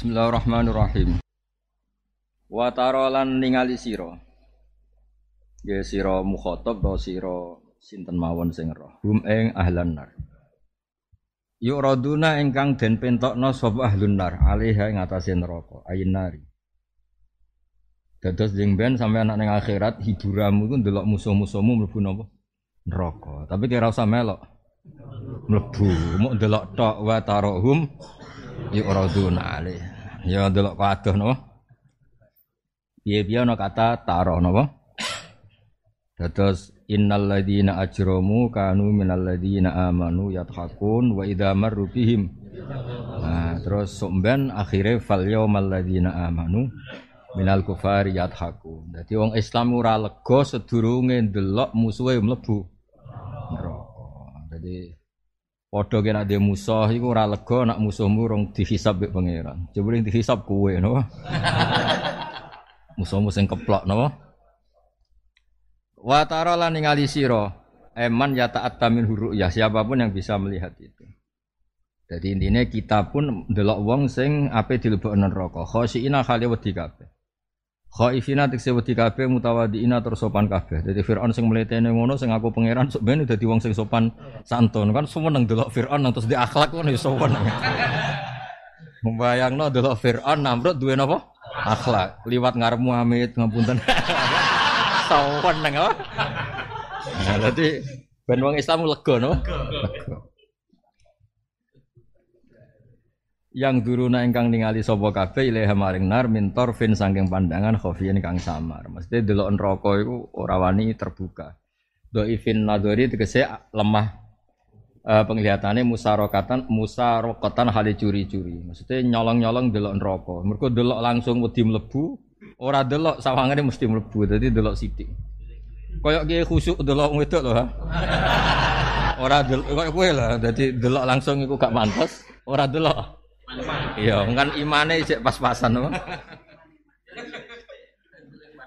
Bismillahirrahmanirrahim. Wa tarolan ningali sira. Ya sira mukhatab do sira sinten mawon sing roh. Hum ing ahlan nar. Yuraduna ingkang den pentokno sapa ahlun nar alaiha ing atase neraka ayin nari. Dados jeng ben sampe anak ning akhirat hiburamu iku ndelok musuh-musuhmu mlebu napa? Neraka. Tapi kira usah melok. Mlebu, mok ndelok tok wa tarohum yuraduna alaiha. Ya ndelok kadoh napa? Piye-piye ana kata taroh napa? Dados innal ladzina ajramu kanu minal ladzina amanu yathakun wa idza marru bihim. Nah, terus somben akhire fal yaumal amanu minal kufari yathakun. Dadi wong Islam ora lega sedurunge ndelok musuhe mlebu neraka. Dadi padha kena dhe musuh iku ora lega nak musuhmu rong dihisab mek pangeran. Coba dihisab kowe no. Musuhmu sing keplok napa? Wa tara lan ningali eman ya ta'atta min ya siapa pun yang bisa melihat itu. Jadi intinya kita pun ndelok wong sing ape dilebokno neraka. Khosina khali wedi kabeh. Khaifina tekse wedi kabeh mutawadiina terus sopan kabeh. Jadi Firaun sing mletene ngono sing aku pangeran sok ben dadi wong sing sopan santun kan seneng delok Firaun terus di akhlak ngono ya sopan. Membayangno delok Firaun Namrud duwe napa? Akhlak. Liwat ngarep Muhammad ngapunten. sowan nang apa? Nah, dadi ben wong Islam lega no. Yang duruna ingkang ningali sapa kabeh ilaha maring nar mintor fin saking pandangan khofiyan kang samar. Mesti delok neraka iku ora wani terbuka. Do ifin nadori tegese lemah uh, penglihatannya musarokatan musarokatan hale curi-curi. Maksudnya nyolong-nyolong delok neraka. Mergo delok langsung wedi mlebu Ora delok sawangane mesti mlebu, dadi delok sithik. Kayak ki khusuk delok wedok lho, ha. Ora delok koyo kowe lah, dadi delok langsung iku gak mantes, ora delok. Iya, kan imane cek pas-pasan apa.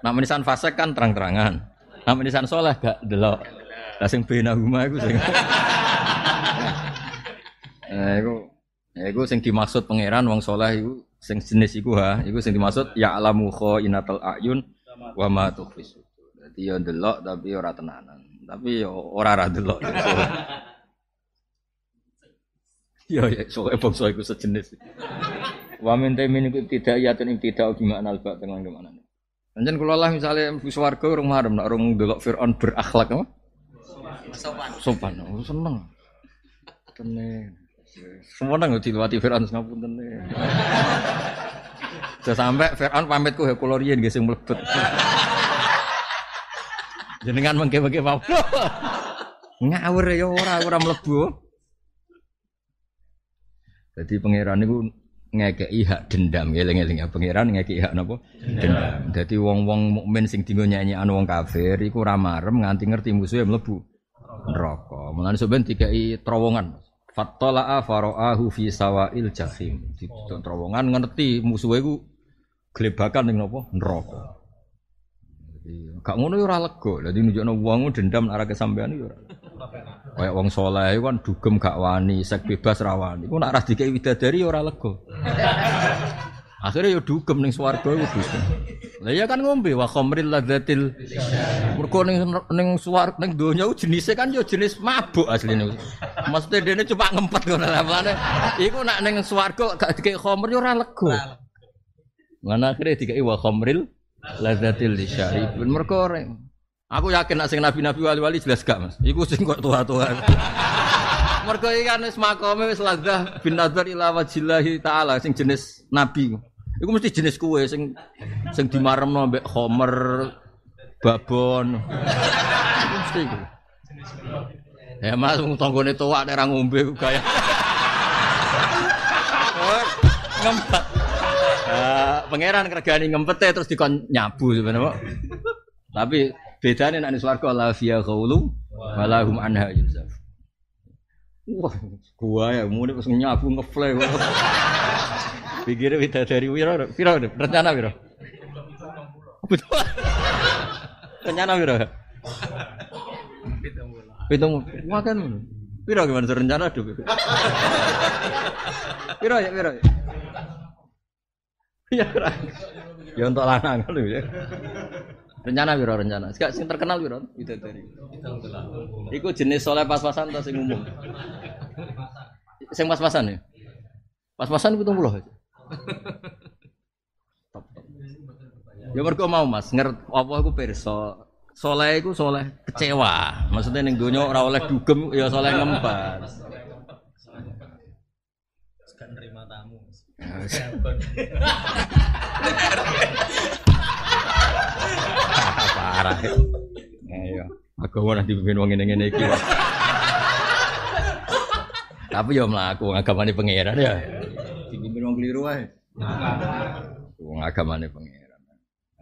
Nak menisan fase kan terang-terangan. Nak menisan soleh gak delok. Lah sing bena huma iku sing. Nah, iku ya iku sing dimaksud pangeran wong soleh iku sing jenis iku ha, iku sing dimaksud ya alamu inatal ayun wa ma tukhfis. Dadi yo ndelok tapi ora tenanan. Tapi yo ora ra ndelok. Yo ya soalnya bangsa iku sejenis. Wa min iku tidak yatun ing tidak gimana alba tengah gimana. Anjen kula lah misalnya wis warga urung marem nek urung ndelok Firaun berakhlak apa? Sopan. Sopan. Oh, seneng. Tenang. Semua nang dilewati Fir'aun ngapunten. Sudah sampai Fir'aun pamitku ya kula riyen nggih sing mlebet. Jenengan mengke-mengke. Ngawur ya ora ora mlebu. Jadi pangeran niku ngekeki hak dendam eling-eling ya pangeran ngekeki hak napa dendam. Dadi wong-wong mukmin sing dingo nyanyian wong kafir iku ora marem nganti ngerti musuhe mlebu neraka. Mulane sampeyan dikai terowongan. Fattala'a fara'ahu fi sawa'il jahim. Di terowongan ngerti musuhe iku glebakan ning napa? Neraka. Gak ngono ya ora lega. Dadi nunjukno wong dendam arah kesampean ya ora. Kayak wong saleh kan dugem gak wani, sek bebas ra wani. Ku nak ra dikei widadari ya ora lega. Akhirnya yo dugem ning swarga iku dugem. Lah ya kan ngombe wa khamril ladzatil. Mergo ning ning swarga ning donya jenise kan yo jenis mabuk asline. Maksudnya dene cuma ngempet ngono lah. Iku nak ning swarga gak dikek khamr yo ora lega. Mana akhirnya dikei wa khamril ladzatil lisyarib. Mergo Aku yakin nak sing nabi-nabi wali-wali jelas gak, Mas. Iku sing kok tua-tua. Mergo iki kan wis makome wis ladzah bin nazar ila wajillahi taala sing jenis nabi. Iku mesti jenis kue sing sing dimaremno mbek Homer, babon. Iku mesti iku. Ya mas tanggone tuwak nek ra ngombe kaya. ngempet. Uh, pangeran kergani ngempet terus dikon nyabu sebenarnya. Tapi bedanya nek swarga la fiya ghaulu walahum anha yuzaf. Wah, gua ya mau pas nyabu ngeflay. Pikirnya kita dari wiro, wiro, rencana wiro. Betul. Rencana wiro. Pitung, makan. Wiro gimana rencana tuh? Wiro ya, wiro. Ya ora. Ya untuk lanang ya. Rencana piro rencana? Gak sing terkenal piro bidadari. Iku jenis soleh pas-pasan atau sing umum? Sing pas-pasan ya? Pas-pasan pitung puluh aja. Top, top. Ya mergo mau Mas, ngerti apa iku pirsa. Soleh iku soleh kecewa. Maksudnya ning donya ora oleh dugem ya soleh ngembat. Gak nerima tamu. Parah. Ayo. Aku mau nanti pimpin wong ngene-ngene iki. Tapi yo mlaku agamane pangeran ya. Dipimpin wong keliru wae. Wong agamane pangeran.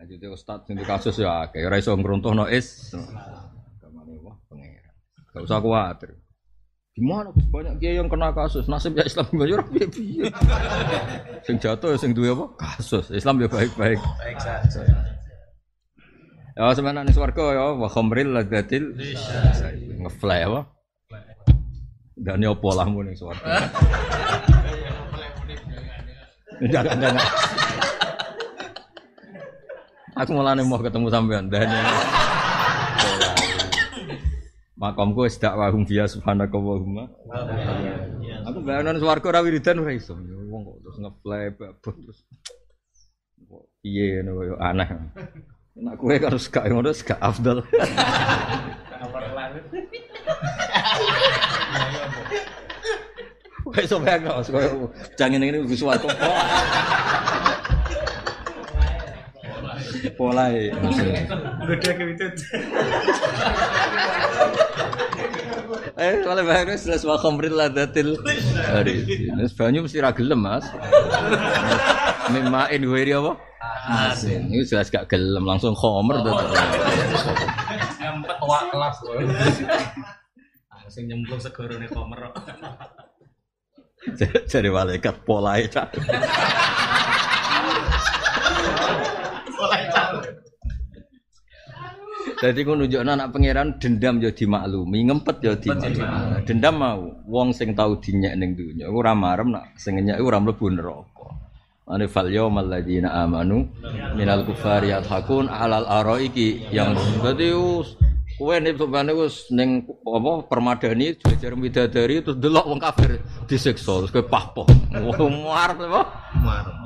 Jadi ustaz sing di kasus ya akeh ora iso ngruntuhno is. Agamane wah pangeran. Gak usah kuwatir. Gimana banyak kiai yang kena kasus nasib ya Islam gimana ora piye-piye. sing jatuh ya sing duwe apa? Kasus. Islam ya baik-baik. Baik saja. Ya semana ning swarga ya wa khamril ladatil ngefly apa? Dan ya apa lahmu ning swarga. Jangan jangan. Aku malah mau ketemu sampean dan makamku wis dak wahum dia subhanaka wa. Aku bayanan swarga ora wiridan ora iso. Ya Wong kok terus ngeplay terus piye ngono yo aneh. Nek kowe harus gak ngono gak afdal. Wes so bayang no, koyo jangan ngene wis swarga. Pola e maksudnya. Gede ke itu. Eh, soalnya bayang wis jelas wa khamril ladatil. Hari. Wis banyu mesti ra gelem, Mas. Mimain wiri apa? Asin. Ini jelas gak gelem langsung khomer tuh. Ngempet wak kelas loh. Sing nyemplung segorone komer. Jadi malaikat pola itu. Jadi ku nunjukno anak pangeran dendam ya dimaklumi, ngempet ya dimaklumi. Dendam mau wong sing tau dinyek ning donya iku ora marem nak sing nyek ora mlebu neraka. Ane fal yaumal ladzina amanu minal kufari yadhakun alal araiki yang berarti us kowe nek sampeyan wis ning apa permadani jajar widadari terus delok wong kafir disiksa terus kowe pahpoh. Arep apa? Marem.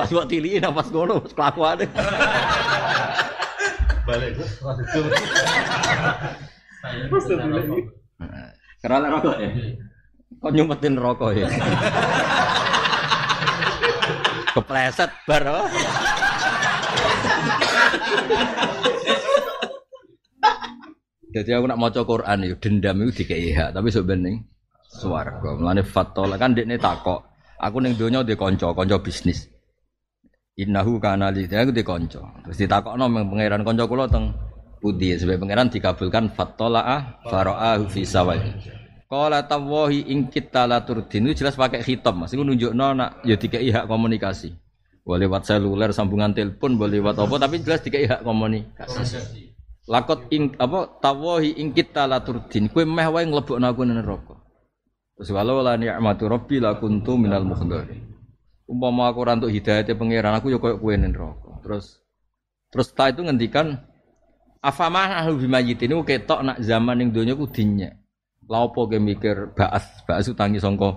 Pas buat tiliin apa pas ngono kelakuane. Balik Gus. Itu. Karena rokok ya. Kok nyumpetin rokok ya? Kepleset bar. Jadi aku nak maca Quran itu dendam itu dikei hak, tapi sebenarnya swarga. Mulane fatola kan dekne takok. Aku ning donya di kanca, kanca bisnis. Innahu kana li aku di kanca. Terus ditakokno meng pangeran kanca kula teng pundi sebab pangeran dikabulkan fatolaah fara'ahu fi sawai. Qala tawahi in kita la turdin itu jelas pakai khitab Mas. Iku nunjukno nak ya dikei hak komunikasi. Boleh lewat seluler sambungan telepon, boleh lewat apa tapi jelas dikei hak komunikasi. Lakot ing apa tawahi ing kita la turdin kowe meh wae nglebokno aku nang neraka. Terus walau la ni'matu rabbi la kuntu minal mukhdarin. Umpama aku ora entuk hidayate pangeran aku ya koyo kowe ning neraka. Terus terus ta itu ngendikan afamah ahlu bimayitin itu ketok nak zaman ning donya ku dinyek. Lah opo ge mikir baas, baas utangi sangka.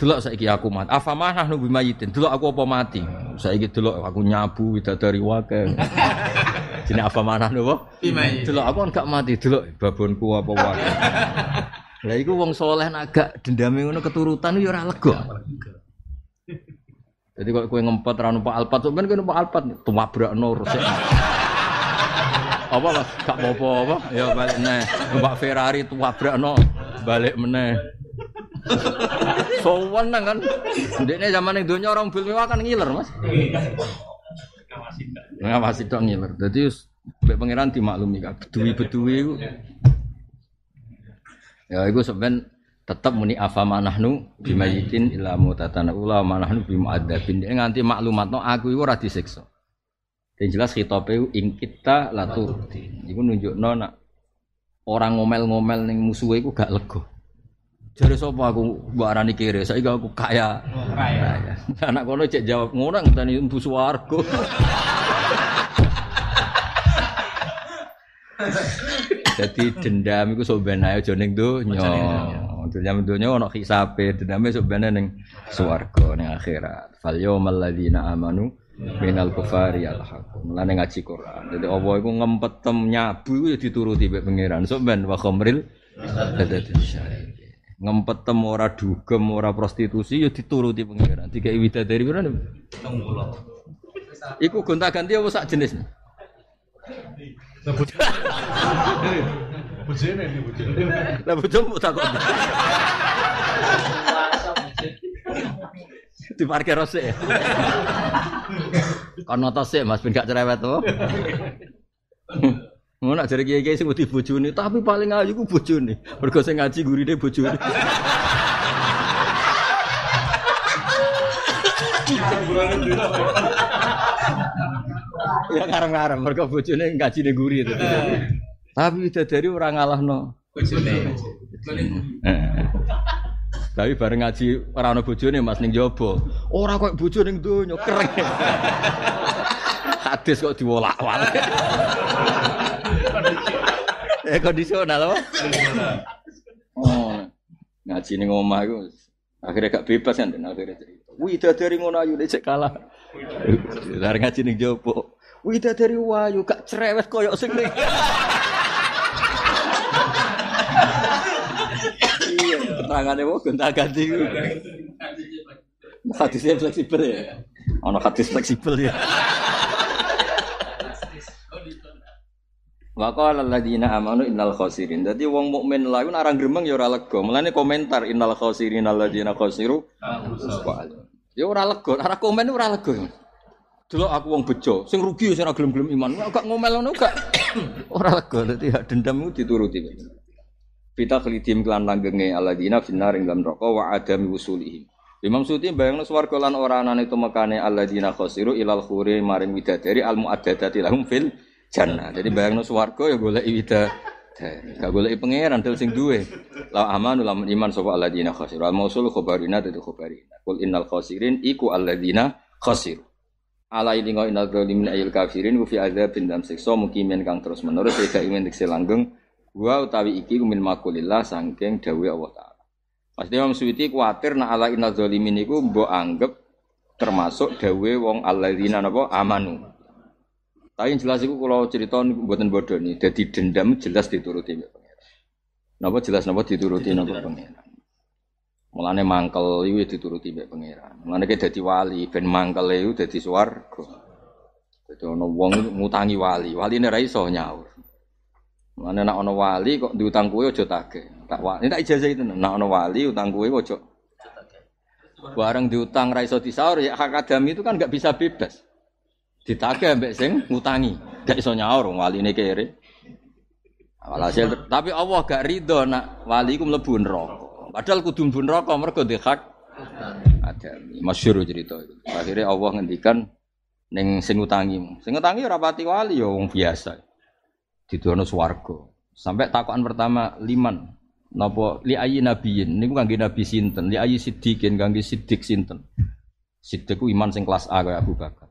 Delok saiki aku mati. Afamah ahlu bimayitin. Delok aku apa mati. Saiki delok aku nyabu widadari wake. Jenenge afamah ahlu apa? Bimayitin. Delok aku kan gak mati, delok babonku apa wae. Lah iku wong soleh nak gak dendame ngono keturutan ya ora lega. Jadi kok kowe ngempet ra numpak Alphard, sampean kowe numpak Alphard tuwabrakno resik. Apa Mas? Gak apa-apa apa? Ya balik meneh. Numpak Ferrari tuwabrakno balik meneh. Sowan nang kan. Ndekne zaman ning donya orang mobil mewah kan ngiler, Mas. Ngawasi tok ngiler. Dadi mbek pangeran dimaklumi kabeh. Beduwi-beduwi iku Ya iku sampean tetep muni afa manahnu bimayitin ila mutatana ula manahnu bimuadzabin. Dia nganti maklumatno aku iku ora disiksa. Dan jelas khitabe ing kita latur. Iku nunjukno nak orang ngomel-ngomel ning musuhe iku gak lega. Jare sapa aku mbok arani kere, saiki aku kaya. Kaya. Kaya. Anak kono cek jawab ngono ngenteni mbu swarga. Jadi dendam iku sok ben ae aja ning donya. Dendam donya ono hisabe, dendame sok ben ning swarga ning akhirat. Fal yaumal ladzina amanu minal kufari al haqqum. Mulane ngaji Quran. Jadi Allah iku ngempetem nyabu ya dituruti mek pangeran. Sok ben wa khamril. Ngempetem ora dugem, ora prostitusi ya dituruti pangeran. Dikai widadari pira? Iku gonta-ganti apa sak jenis? Bujene iki bujene. Lah bojomu takon. Di parkir rosik. Kono to sik Mas ben gak cerewet to. Ngono nak jare kiai-kiai sing wedi bojone, tapi paling ayu ku bojone. Mergo sing ngaji gurine bojone. Ya ngarem-ngarem mergo bojone ngaji ning guri itu. Tapi bidadari ora ngalahno. Bujene. Eh. Tapi bareng ngaji ora ana bojone Mas ning jaba. Ora kok bojo ning donya keren. Hadis kok diwolak-walik. Eh kondisional apa? Oh. Ngaji ning omah iku akhirnya gak bebas kan dan akhirnya cerita. Widadari ngono ayu cek kalah. Bareng ngaji ning jaba. Widadari wayu gak cerewet koyo sing. Iya, keterangannya kok gonta ganti. Hadisnya fleksibel ya. Ono hadis fleksibel ya. Wa qala alladziina amanu innal khosirin. Dadi wong mukmin lha iku narang gremeng ya ora lega. Mulane komentar innal khosirin alladziina khosiru. Ya ora lega, ora komen ora lega. Delok aku wong bejo, sing rugi ya sing ora gelem-gelem iman. Gak ngomel ngono gak. Ora lega, dadi dendam iku dituruti. Kita khelidim kelan langgenge alladzina finnar ing dalam neraka wa adami wusulihim. Imam Suti bayangno swarga lan ora anane tumekane alladzina khosiru ilal khuri maring widadari al muaddadati lahum fil jannah. Jadi bayangno swarga ya golek widadari. Gak golek pangeran del sing duwe. La amanu lamun iman sapa alladzina khosiru. Al mausul khabarina dadi khabarina. Qul innal khosirin iku alladzina khosiru. Ala ilingo innal zalimin ayil kafirin ku fi dalam siksa mukimin kang terus menerus sehingga ingin dikse langgeng Wa utawi iki min makulillah saking dawuh Allah taala. Mas Imam Suwiti kuwatir nak ala inna zalimin iku mbok anggap termasuk dawuh wong alladzina napa amanu. Tapi yang jelas iku kalau cerita mboten bodoh nih, jadi dendam jelas dituruti mbek pangeran. Napa jelas napa dituruti napa pangeran. Mulane mangkel iku ya dituruti mbek pangeran. Mulane ke dadi wali ben mangkel iku dadi swarga. Dadi ana wong ngutangi wali, waline ra iso nyaur. Mana nak ono wali kok diutang kue ojo tage. Tak wali, tak ijazah itu. Nak ono wali utang kue ojo. Barang diutang raiso disaur ya hak adami itu kan nggak bisa bebas. Ditagih ambek sing ngutangi, gak iso nyaur wali ini kere. Walhasil, tapi Allah gak ridho nak wali ku mlebu neraka. Padahal kudu mlebu neraka mergo di hak adami. Masyhur cerita itu. Akhirnya Allah ngendikan ning sing ngutangi. Sing ngutangi ora pati wali ya wong biasa didono swarga. Sampai takokan pertama liman napa li ayi nabiyin niku kangge nabi sinten li ayi siddiqin kangge siddiq sinten. Siddiq ku iman sing kelas A kaya Abu Bakar.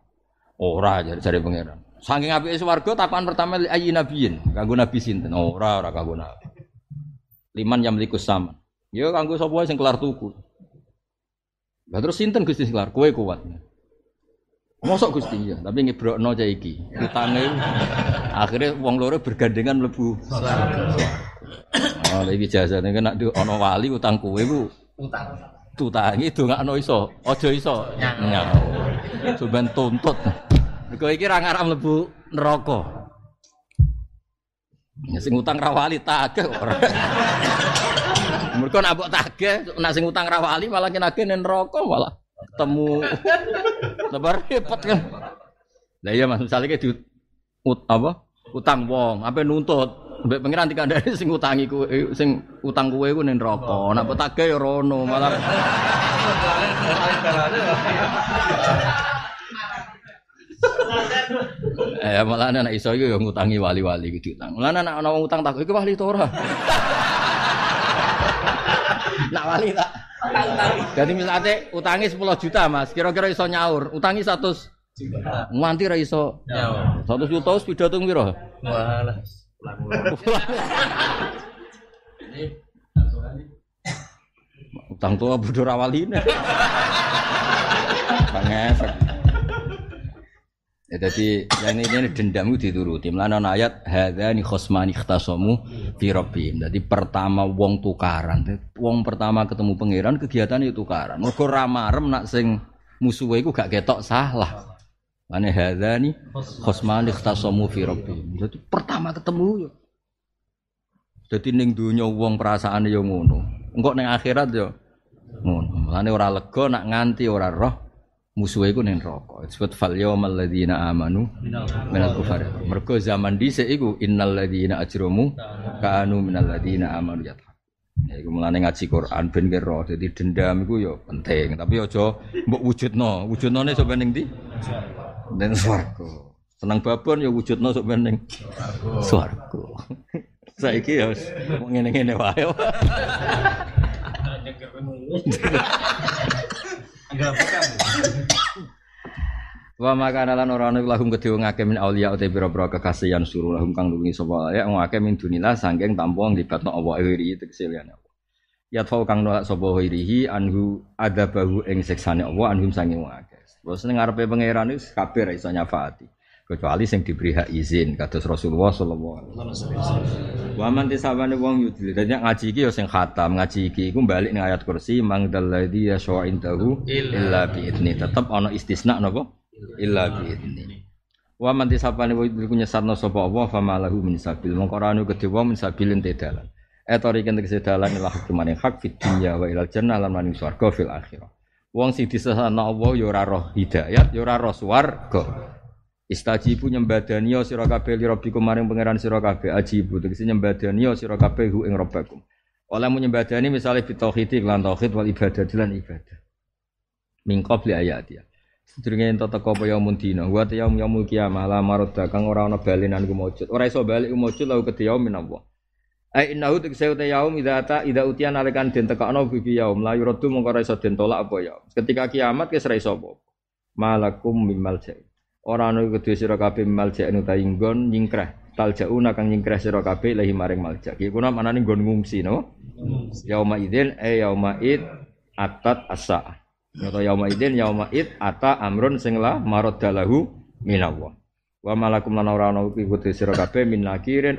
Ora jare jare pangeran. Saking apike swarga takokan pertama li ayi nabiyin kanggo nabi sinten. Ora ora kanggo nabi. Liman yang melikus sama. Ya kanggo sapa sing kelar tuku. Lah terus sinten Gusti sing kelar? Kowe kuat. Mosok Gusti ya, tapi ngebrokno cah iki. Utange akhirnya wong loro bergandengan mlebu. Oh, iki jasane kena ana wali utang kowe ku Utang. tutangi dongakno iso, aja iso nyaur. Sampeyan tuntut. Mergo iki ra ngarep mlebu neraka. Ya sing utang ra wali tagih ora. Mergo nek mbok tagih, nek sing utang ra wali malah kenake ning neraka malah ketemu lebar repot kan. Lah iya Mas, misalnya kayak di ut, apa? Utang wong, apa nuntut. Mbek pengiran dikandani sing utangi kuwe sing utang kuwe ku ning neraka. Nek petake ya rono malah Eh malah anak iso iku ya ngutangi wali-wali diutang. Malah anak ana utang takut iku wali to ora? Nak wali tak. Jadi misalnya utangi 10 juta mas, kira-kira iso nyaur. Utangi 100 nganti ra iso Nyawa. 100 juta wis pidato piro? Walah. Utang tua bodoh rawaline. Pangefek. Ya jadi yang ini, ini dendam itu dituruti. Melana ayat hadzani khosmani ikhtasamu fi rabbihim. Jadi pertama wong tukaran. Wong pertama ketemu pangeran kegiatan itu tukaran. Mergo ra marem nak sing musuhe iku gak ketok salah. Mane hadzani khosmani ikhtasamu fi. Jadi pertama ketemu. Jadi ning donya wong perasaane yo ngono. Engkok ning akhirat yo ngono. Mulane ora lega nak nganti ora roh musuhe iku ning neraka. Disebut fal yawmal ladzina amanu minal kufar. Mergo zaman dhisik iku innal ladzina ajramu kanu minal ladzina amanu ya. Ya iku mulane ngaji Quran ben ki roh. Dadi dendam iku yo penting, tapi aja mbok wujudno. Wujudnone sok ben ning ndi? Ning swarga. Seneng babon ya wujudno sok ben ning swarga. Saiki ya ngene-ngene wae. Wa maka lan ora ana lahum kedhe wong akeh min auliya uta pira-pira kekasihan suruh lahum kang nulungi sapa ya wong akeh min dunillah saking tampa nglibatno Allah iri tegese liyane Allah. Ya tau kang nolak sapa irihi anhu adabahu ing siksane Allah anhum sange wong akeh. Terus ning ngarepe pangeran kabeh ra iso nyafaati. Kecuali sing diberi hak izin kados Rasulullah sallallahu alaihi wasallam. Wa man tisabane wong yudil. Dadi ngaji iki ya sing khatam, ngaji iki iku balik ning ayat kursi mang dalladzi yasha indahu illa bi idni. Tetep ana istisna napa? Illa bi idni. Wa man tisabane wong yudil nyesatno sapa Allah fa malahu min sabil. Mongko ora ana kedhe wong min sabilin te dalan. Etori kene tegese dalan ila hak maning hak fid dunya wa ilal jannah lan maning swarga fil akhirah. Wong sing disesatno Allah ya ora roh hidayat, ya ora roh swarga. Istajibu nyembadani ya sira kabeh li rabbikum maring pangeran sira kabeh ajibu tegese nyembadani ya sira kabeh hu ing rabbakum. Oleh nyembadani misale fi tauhid lan tauhid wal ibadah lan ibadah. Min qabli ayat ya. Sedurunge ento teko apa yaumun dina, wa yaum yaumul kiamah la maradda kang ora ana balenan ku maujud. Ora iso balik ku maujud lau kedhe yaum min Allah. Ai innahu tegese uta yaum idza ta idza utian nalikan den tekakno bi yaum la yuraddu mongko ora iso den tolak apa yaum. Ketika kiamat wis ora iso apa. Malakum mimal ja'i. Ora ana kedhe sira kabeh malja anu ta inggon nyingkreh. Taljauna kang nyingkreh sira kabeh lahi maring malja. Iki kuna manane nggon ngungsi no. Yauma idzin e yauma id atat asa. Atau yauma idzin yauma id ata amrun sing la maraddalahu minallah. Wa malakum lan ora ana iku kedhe sira kabeh min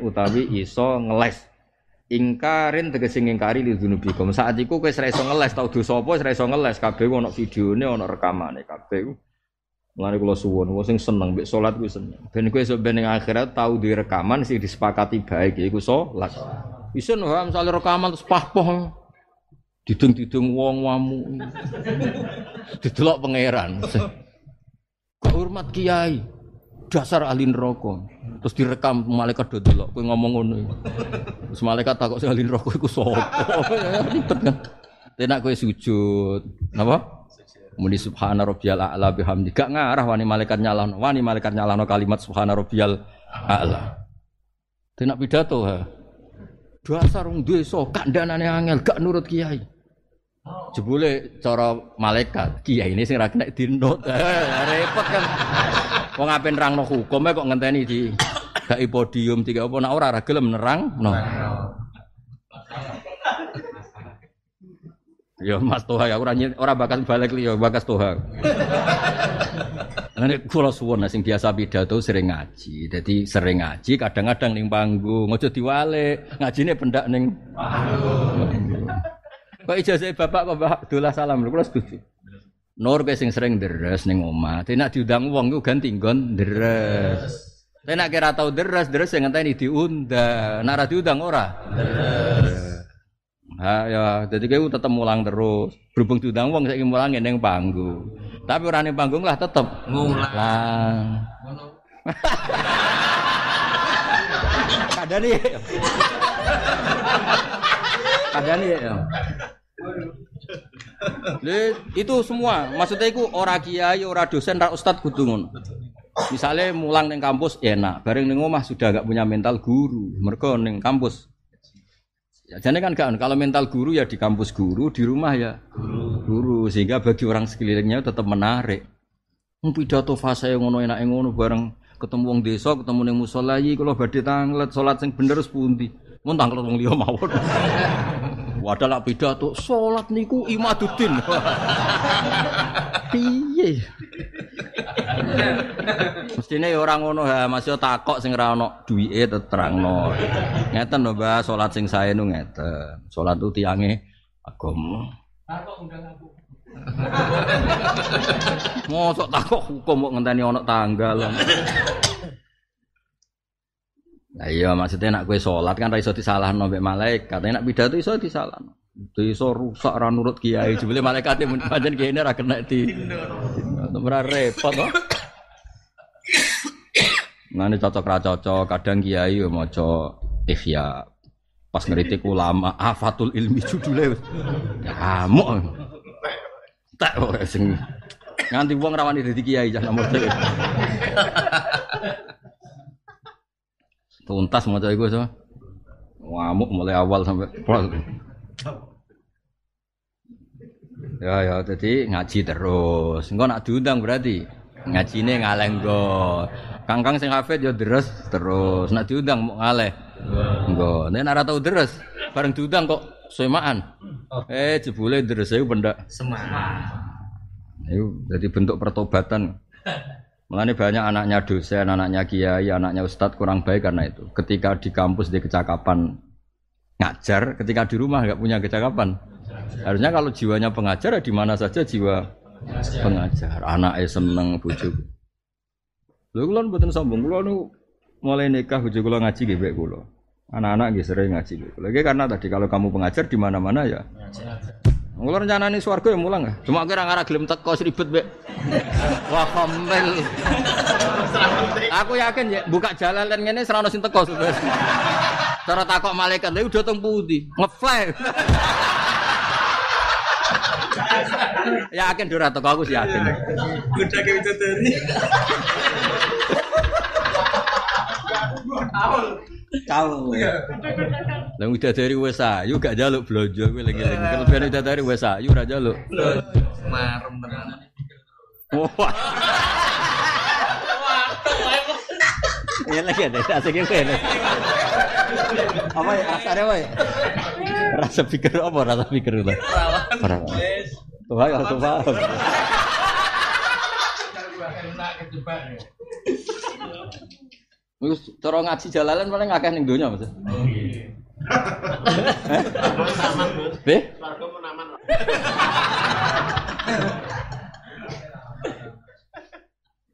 utawi iso ngeles. Ingkarin tegese ngingkari li dunubikum. Saat iku kowe ora iso ngeles tau dosa apa ora iso ngeles kabeh ono videone ono rekamane kabeh. Mulane kula suwun, wong sing seneng mbek salat kuwi seneng. Ben kowe esuk ben akhirat tau di rekaman sing disepakati baik iku salat. Bisa no misalnya rekaman terus pahpoh. Didung-didung wong wamu. Didelok pangeran. Gak hormat kiai. Dasar ahli neraka. Terus direkam malaikat do delok kowe ngomong ngono. Terus malaikat takok sing ahli neraka iku sapa? Ribet kan. Tenak kowe sujud. Napa? Muni subhana rabbiyal a'la bihamdi. Gak ngarah wani malaikat nyalano, wani malaikat nyalano kalimat subhana rabbiyal a'la. Tenak pidato ha. Dasar wong desa kandhanane angel gak nurut kiai. Jebule cara malaikat, kiai ini sing ra kena dinut. Eh, repot kan. Wong ape nerangno hukume kok ngenteni di gak podium tiga apa nak ora ra gelem nerang. No. Ya Mas Toha ya ora ora bakas balik liya bakas Toha. Nek kula suwun sing biasa pidato sering ngaji. Dadi sering ngaji kadang-kadang ning panggung, aja diwale. Ngajine pendak ning panggung. Kok ijazah bapak kok Mbak Abdullah salam kula setuju. Nur kowe sing sering deres ning omah. Tapi diundang wong ku ganti nggon deres. Tapi kira tau deres, deres sing ngenteni diundang. Nek ora diundang ora. Ha ya, jadi kowe tetep mulang terus. Berhubung diundang wong saiki mulang ning panggung. Tapi ora ning panggung lah tetep Ngulang. lah. Kadane ya. Kadane ya. Itu semua, maksudnya itu ora kiai, ora dosen, ora ustad kudu ngono. Misalnya mulang ning kampus enak, bareng ning omah sudah gak punya mental guru. Mergo ning kampus Ya, jadi kan kan kalau mental guru ya di kampus guru, di rumah ya guru. guru. Sehingga bagi orang sekelilingnya tetap menarik. Wong pidato fase ngono enak ngono bareng ketemu wong desa, ketemu ning musala iki kula badhe tanglet salat sing bener wis pundi. Mun tanglet wong liya mawon. Wadah lak pidato salat niku imaduddin. Piye? Mestine ya ora ngono ha, masih takok sing ora ono duwike terangno. Ngeten lho, Mbah, salat sing sae nu ngeten. Salat tu tiange agama. Takok undang aku. Mosok takok hukum kok ngenteni ana tanggal. Nah iya maksudnya nak kue sholat kan raiso disalahno mbek malaikat, nak pidato iso disalahno. Iso rusak ra nurut kiai, jebule malaikat pancen kiai ra kena di. Ora repot kok. Ngene cocok ra cocok, kadang kiai yo maca ihya. Pas ngeritik ulama, afatul ilmi judule. Ngamuk. Tak kok sing nganti wong rawani dadi kiai jangan nomor Tuntas maca iku so. Ngamuk mulai awal sampai. Ya ya jadi ngaji terus. Engko nak diundang berarti ngajine ngaleng go. Kangkang sing hafid ya deres terus. Nak diundang mau ngaleh. Engko. Nek ora tau deres, bareng diundang kok semaan. Eh jebule deres iku pendak semaan. Itu jadi bentuk pertobatan. Mulane banyak anaknya dosen, anaknya kiai, anaknya ustadz kurang baik karena itu. Ketika di kampus di kecakapan ngajar, ketika di rumah nggak punya kecakapan. Harusnya kalau jiwanya pengajar ya di mana saja jiwa pengajar. Anaknya seneng bujuk. Lho kula mboten sombong, kula mulai nikah bojo kula ngaji mek kula. Anak-anak nggih sering ngaji. Lagi karena tadi kalau kamu pengajar di mana-mana ya. Mula rencanane swarga ya mulang ya. Cuma kira ngarah gelem teko ribet mbek. Wah komel. Aku yakin ya buka jalan lan ngene serana sing teko. Cara takok malaikat lha udah teng pundi? Ngefly. yakin ora teko aku sih yakin. Kuda ke widodari. Kau. Lah udah dari wes ayu gak jaluk blonjo kowe lagi-lagi. Kelebihan udah dari wes ayu ora jaluk. Marem tenan. Wah. Iya lagi ada asik yang kene. Apa ya rasanya apa ya? Rasa pikir apa rasa pikir itu? Perawan. Tuh ya tuh paham. Wis cara ngaji jalalan paling akeh ning donya Mas. Oh iya. Be? Warga menaman.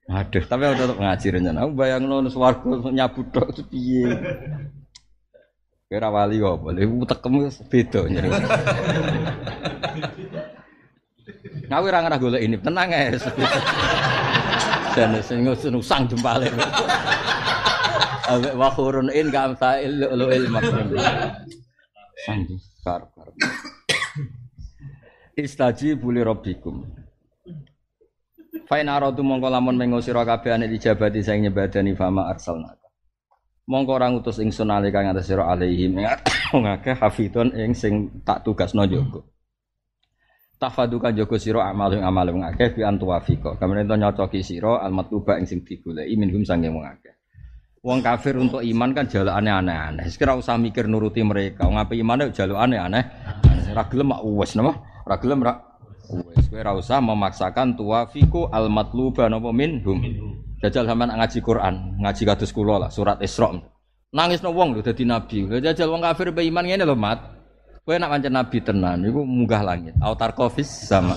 Aduh, tapi aku tetap ngaji rencana. Aku bayang lo swarga nyabut tok itu piye. Kira wali kok boleh tekem beda nyeri. Ngawi ora ngarah golek ini, tenang ya. Dan sing usang jempale. Ambek wakhurun in ka amsail lu'lu'il maknun. Sandi karep karep. Istajibu li rabbikum. Fa in aradu mongko lamun mengo sira kabeh ane dijabati sing nyebadani fama arsalnaka. Mongko ora ngutus ingsun nalika ngatas sira alaihim wong akeh hafidun ing sing tak tugasno jaga. Tafaduka jaga sira amal ing amal wong akeh bi antuwafika. Kamane to nyocoki sira almatluba ing sing digoleki minhum sange wong. Wong kafir untuk iman kan jalukane aneh-aneh. Sekira usah mikir nuruti mereka. Wong ape imane jalukane aneh. Ora gelem mak wis napa? Ora gelem ra ora usah memaksakan tuwafiku al matluba napa minhum. Jajal sampean ngaji Quran, ngaji kados kula lah surat Isra. Nangis no wong lho dadi nabi. Jajal wong kafir be iman ngene lho, Mat. Kowe nak pancen nabi tenan iku munggah langit. Autar kofis sama.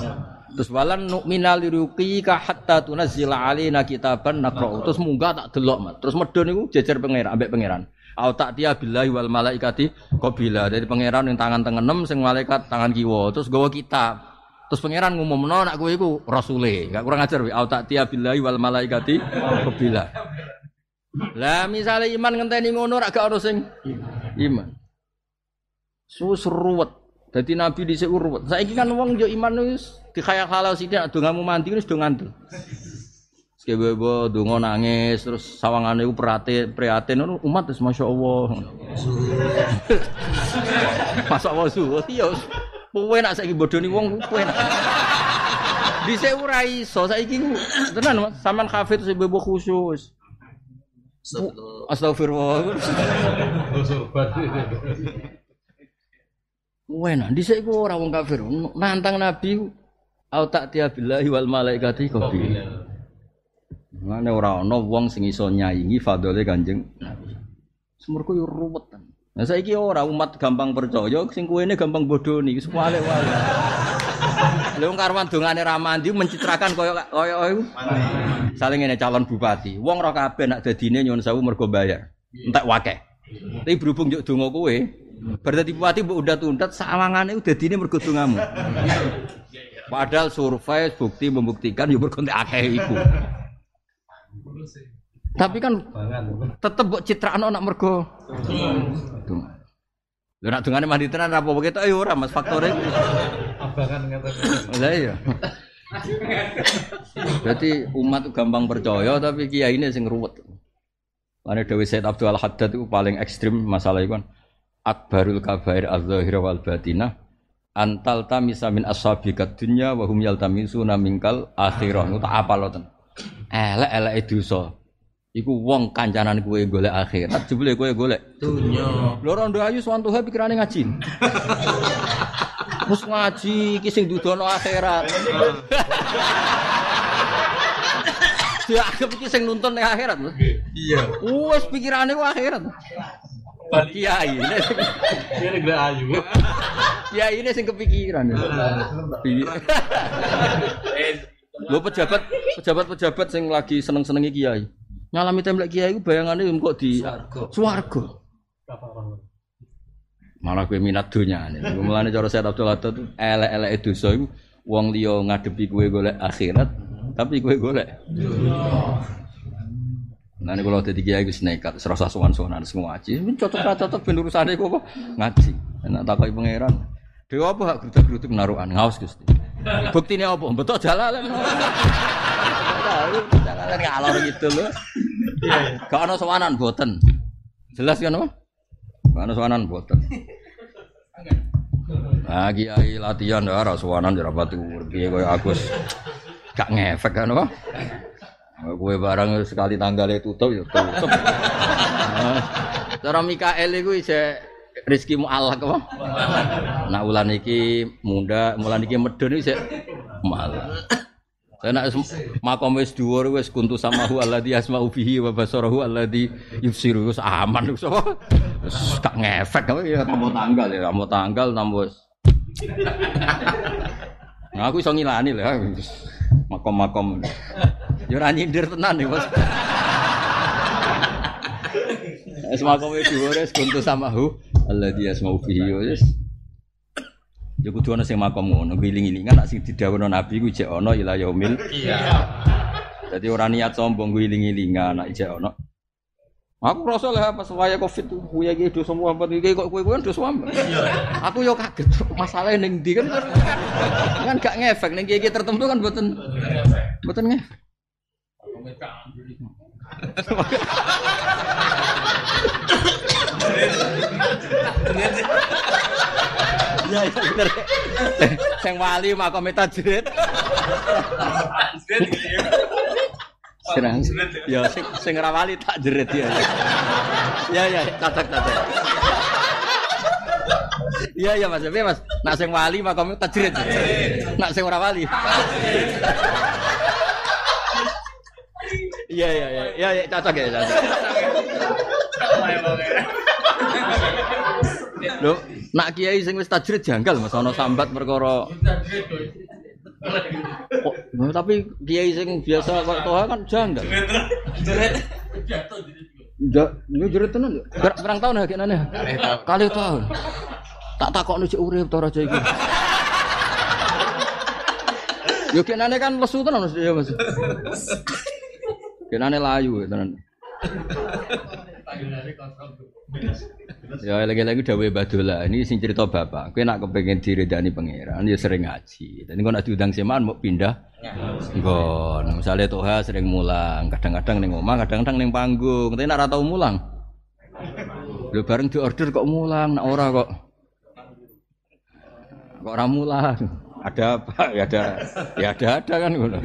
Terus walan nu'mina ka hatta tunazzila alaina kitaban naqra'u. Terus munggah tak delok, Mat. Terus medun niku jejer pangeran ambek pangeran. Au tak dia billahi wal malaikati qabila. Dari pangeran yang tangan tengen enam sing malaikat tangan kiwa. Terus gawa kitab. Terus pangeran ngumumno nak kowe iku rasule. Gak kurang ajar Au tak dia billahi wal malaikati qabila. Lah misalnya iman ngenteni ngono rak gak ono sing iman. Sus ruwet. Jadi Nabi di urut. Saya kan wong yo iman wis dikhayal halal sithik ado ngamu mandi wis do ngandel. Sekebe donga nangis terus sawangane iku prihatin prihatin umat wis masyaallah. Masa Allah suwe ya kowe nak saiki bodoni wong kowe. nak. Dhisik ora iso saiki ku tenan Mas sampean kafir terus bebo khusus. Astagfirullah. Kowe nak dhisik ku ora wong kafir nantang nabi au tak billahi wal malaikati qabil. Mane ora ana wong sing iso nyaingi fadhole Kanjeng. Semurku yo ruwet. Nah saiki ora umat gampang percaya, sing kuwene gampang bodoni, wis wale-wale. Lha karwan dongane ra mandi mencitrakan kaya kaya iku. Saling ngene calon bupati. Wong ora kabeh nak dadine nyuwun sewu mergo bayar. Entek wakeh. Tapi berhubung yo donga kowe, dadi bupati mbok undat-undat sawangane ku dadine mergo dongamu. Padahal survei bukti membuktikan yo mergo entek akeh iku. Tapi kan tetep mbok citraan anak mergo donga. Lha nak dongane mandi tenan apa begitu ayo ora Mas faktore. Abangan ngeten. Lah iya. Berarti umat gampang percaya tapi kiai ini sing ruwet. Mana Dewi Said Abdul Haddad itu paling ekstrim masalah itu kan. Akbarul kabair az-zahir wal batinah antal tamisa min ashabikat dunya wa hum yaltamisuna minkal akhirah. Tak apa loh Elek-elek dosa. Iku wong kancanan kowe golek akhirat, jebule kowe golek Dunya. Lho rondo ayu swantuhe pikirane ngaji. Mus ngaji iki sing dudono akhirat. Dia anggap iki sing nuntun akhirat. Iya. Wes pikirane ku akhirat. Kiai ini sing Ini gede ayu. kiai ini sing kepikiran. Iya. Lho pejabat pejabat-pejabat sing lagi seneng-senengi kiai. Nyalami templek kiai ku bayangane kok di swarga. Malah kowe minat dunyane. Mulane cara Said Abdul Haddad tuh elek-elek dosa iku wong liya ngadepi kowe golek akhirat, tapi kowe golek Nah, ini kalau jadi kiai gus nekat, serasa sowan-sowanan semua ngaji. Ini cocok ra cocok ben urusane kok? Ngaji. Enak takoki pangeran. Dewa apa hak grudak-gruduk narukan ngaos Gusti. Buktine apa? Betul jalalan. Jalalan ngalor gitu loh. Gak ana sowanan boten. Jelas kan apa? Gak ana sowanan boten. Nah, kiai latihan ya ora sowanan ya. Piye koyo Agus. Gak ngefek kan apa? Kue barang sekali tanggalnya tutup ya tutup. Nah, Cara Mikael itu isih rezeki mu'alak apa? Nak ulan iki munda, mulan iki medun isih mal. Saya nak makom wis dhuwur wis kuntu samahu alladzi asma'u bihi wa basarahu alladzi yubsiru wis aman wis apa? Wis gak ngefek apa ya tambah tanggal ya, tambah tanggal tambah wis. Nah, aku iso ngilani lah wis. makom-makom. Ya ora nyindir tenan nih, Bos. Es makom wis dhuwur wis kuntu samahu alladzi asma'u bihi wis. Ya kudu ana sing makom ngono, giling-gilingan nak sing didhawuhna Nabi ku jek ana ila yaumil. Iya. Jadi ora niat sombong giling-gilingan nak jek ana. Aku rasa lah pas waya covid tuh, kuya gitu semua apa iki kok kue kan dosa Aku yo kaget masalahnya neng di kan kan gak ngefek neng gigi tertentu kan buatan buatan ngefek. Ya bener. Sing wali makome tajrid. Serang. Ya sing sing ora wali tak jerit ya. Ya ya cacat cacat. Iya iya Mas, tapi Mas, nak sing wali makome tajrid. Nak sing ora wali. Iya iya iya. Iya iya cocok ya cocok. Lho, nak kiai sing wis tajrid janggal Mas ana sambat perkara Kok, nah, tapi kiai sing biasa kok toha kan janggal. Enggak, ini jerit tenan. Ber berang tahun ya kene. Kali tahun. Tak takokno cek urip to raja iki. Yo kenane kan lesu tenan Mas ya Mas. Kenane layu ya, tenan. Ya lagi-lagi dawe badola ini sing cerita bapak. Kowe nak kepengin diridani pangeran ya sering ngaji. Dan kok nak diundang semaan mau pindah Nggon, misalnya Toha sering mulang, kadang-kadang ning omah, kadang-kadang ning panggung. Tapi nek ora tau mulang. Lho bareng diorder kok mulang, nek ora kok. Kok ora mulang. Ada apa? Ya ada, ya ada ada kan ngono.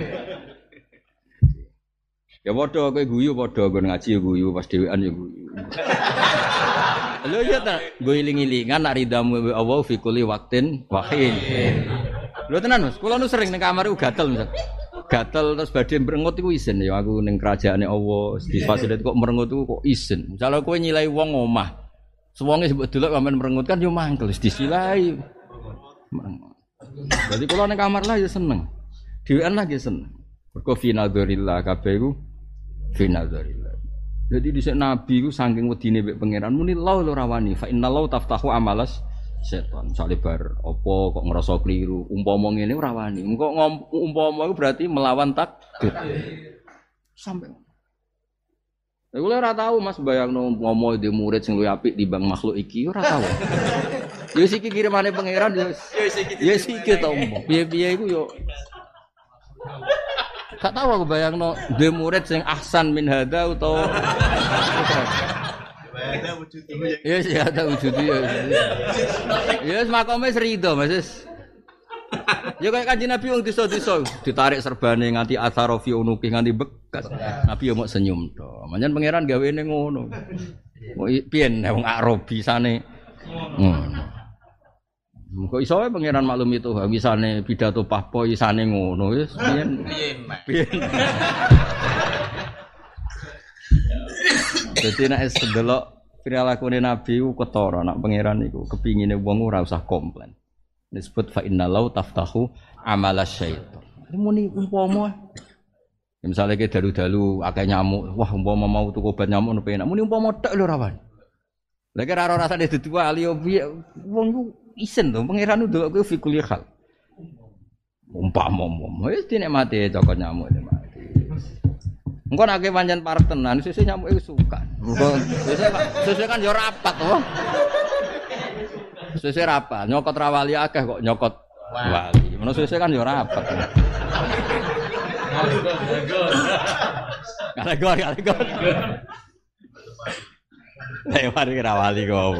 Ya padha kowe guyu padha nggon ngaji ya guyu, pas dhewean ya guyu. Lho iya ta, gue iling-ilingan nak ridamu Allah fi kulli waqtin wahin. Lho tenan Mas, kula nu sering ning kamar iku gatel misal. Gatel terus badhe merengut iku isin ya aku ning kerajaane Allah, di fasilit kok merengut iku kok isin. Misale kowe nyilai wong omah. Suwonge sebut delok sampean merengut kan yo mangkel disilai. Jadi kula ning kamar lah ya seneng. Dhewean lagi seneng. Mergo fi nadzarillah kabeh iku fi nadzarillah. Jadi di Nabi ku saking wedine mbek pangeran muni lau lho rawani fa inna lau taftahu amalas setan. Misale bar apa kok ngerasa keliru, umpama ngene ora wani. Engko umpama iku berarti melawan takdir. Sampai Ya kula ora tahu Mas bayangno ngomong di murid sing luwih apik timbang makhluk iki ora tahu. Ya siki kirimane pangeran ya. Ya siki to umpama. Piye-piye iku yo Gak tahu aku bayangno di murid sing ahsan min hada utawa ya. Sih ada wujud ya. Ya wis makome serido Mas. Ya kayak kanjeng Nabi wong desa-desa ditarik serbane nganti atharofi unuki nganti bekas. Nabi ya mau senyum to. Manjan pangeran gawene ngono. Piye nek wong Arabi sane ngono. Kok iso wae pangeran maklum itu wisane pidato pahpo isane ngono wis piyen piyen. Dadi nek wis delok perilakuane Nabi ku ketara nak pangeran iku kepingine wong ora usah komplain. Disebut fa inna lau taftahu amala syaitan. Ini muni umpama ya, misalnya ke dalu-dalu akeh nyamuk, wah umpama mau tuku obat nyamuk nepe enak. Muni umpama tek lho rawan. Lagi raro rasane dadi wali yo piye wong isen to pangeran ku delok ku fi kulli hal. Umpama umpama wis dinikmati cokot nyamuk nikmati. Engko nek pancen parek tenan, sesuk nyamuk iku suka. Sesuk sesuk kan yo rapat to. Sesuk rapat, nyokot rawali akeh kok nyokot wali. Menawa sesuk kan yo rapat. Kale gor. Nek mari rawali kok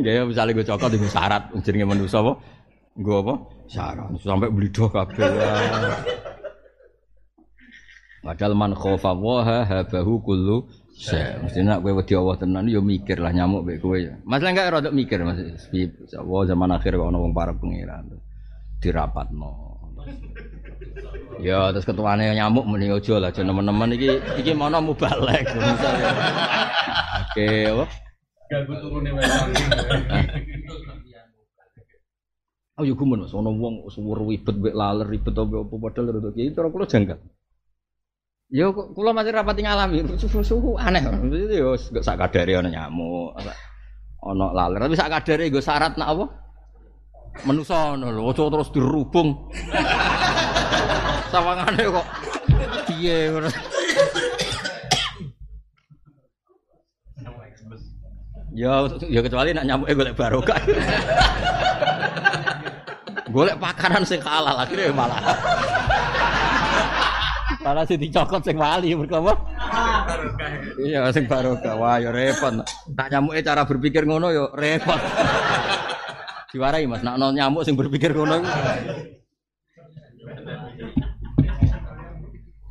apa. Ya misalnya gue cokot itu syarat jenenge manusa apa? Gue apa? Syarat. Sampai beli doh kabeh. Padahal man khofa waha habahu kullu syai. Mesti nak kowe wedi Allah tenan yo mikir lah nyamuk mek kowe. Masalah enggak rada mikir Mas. Allah zaman akhir kok ana wong para pangeran. Dirapatno. Ya terus ketuane nyamuk muni aja lah aja nemen-nemen iki iki mana mubalek misalnya. Oke? Ganggu turunnya memang. Oh yo gumun Mas, ana wong suwur ribet mek laler ribet apa apa padahal rada iki cara kula janggal. Yo kok kula masih rapati ngalami suhu-suhu aneh. Yo gak sak kadare ana nyamuk, ana laler tapi sak kadare nggo syarat nak apa? Menusa ngono lho, aja terus dirubung. Sawangane kok piye ngono. Ya, ya kecuali nak nyamuk golek barokah. golek pakaran sing halal akhirnya malah. malah sing dicokot sing wali mergo apa? Iya, sing barokah. Wah, ya repot. Tak nyamuke cara berpikir ngono ya repot. Diwarai Mas, nak nyamuk sing berpikir ngono.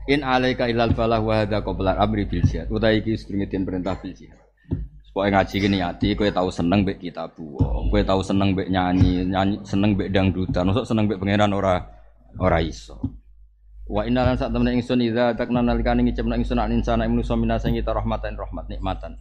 In alaika ilal falah wa hadza qabla amri bil jihad. Utai iki perintah bil jihad. Supaya ngaji gini ati, kowe tahu seneng mbek kita buang, kowe tahu seneng mbek nyanyi, nyanyi seneng mbek dangdutan, masuk seneng mbek pangeran ora ora iso. Wa inna lan sak temene ingsun idza takna nalikane ngicipna ingsun an insana manusa minasa kita rahmatan rahmat nikmatan.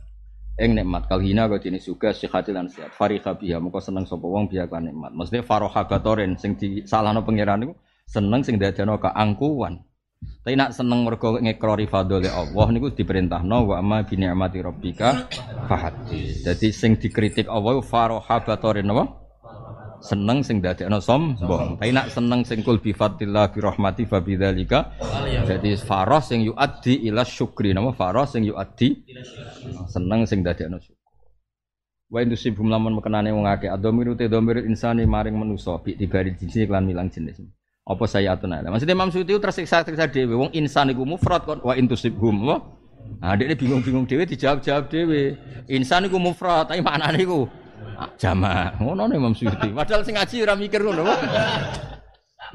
Ing nikmat kal hina kok dene suga sihati lan sehat. Fariha biha moko seneng sapa wong biha kan nikmat. Maksudnya faroha batoren sing disalahno pangeran niku seneng sing dadekno keangkuhan. Tapi nak seneng mergo ngekrori fadhole Allah niku diperintahno wa amma bi ni'mati rabbika fahaddi. Jadi sing dikritik Allah faroha batoren apa? Seneng sing dadekno sombong. Tapi nak seneng sing kul bi fadlillah bi rahmati fa bidzalika. Jadi faroh sing yuaddi ila syukri nama faroh sing yuaddi seneng sing dadekno syukur. Wa indusibhum lamun mekenane wong akeh adomiru te domir insani maring manusa bi tibari jinsi iklan milang jenis. Apa saya atuna? Maksudnya Imam Suyuti tersiksa tersiksa dhewe wong insan iku mufrad kon wa indusibhum. Apa? Nah, dia bingung-bingung dhewe dijawab-jawab dhewe. Insan iku mufrad, tapi maknane iku ah, jamak. Ngono Imam Suyuti. Padahal sing ngaji ora mikir ngono.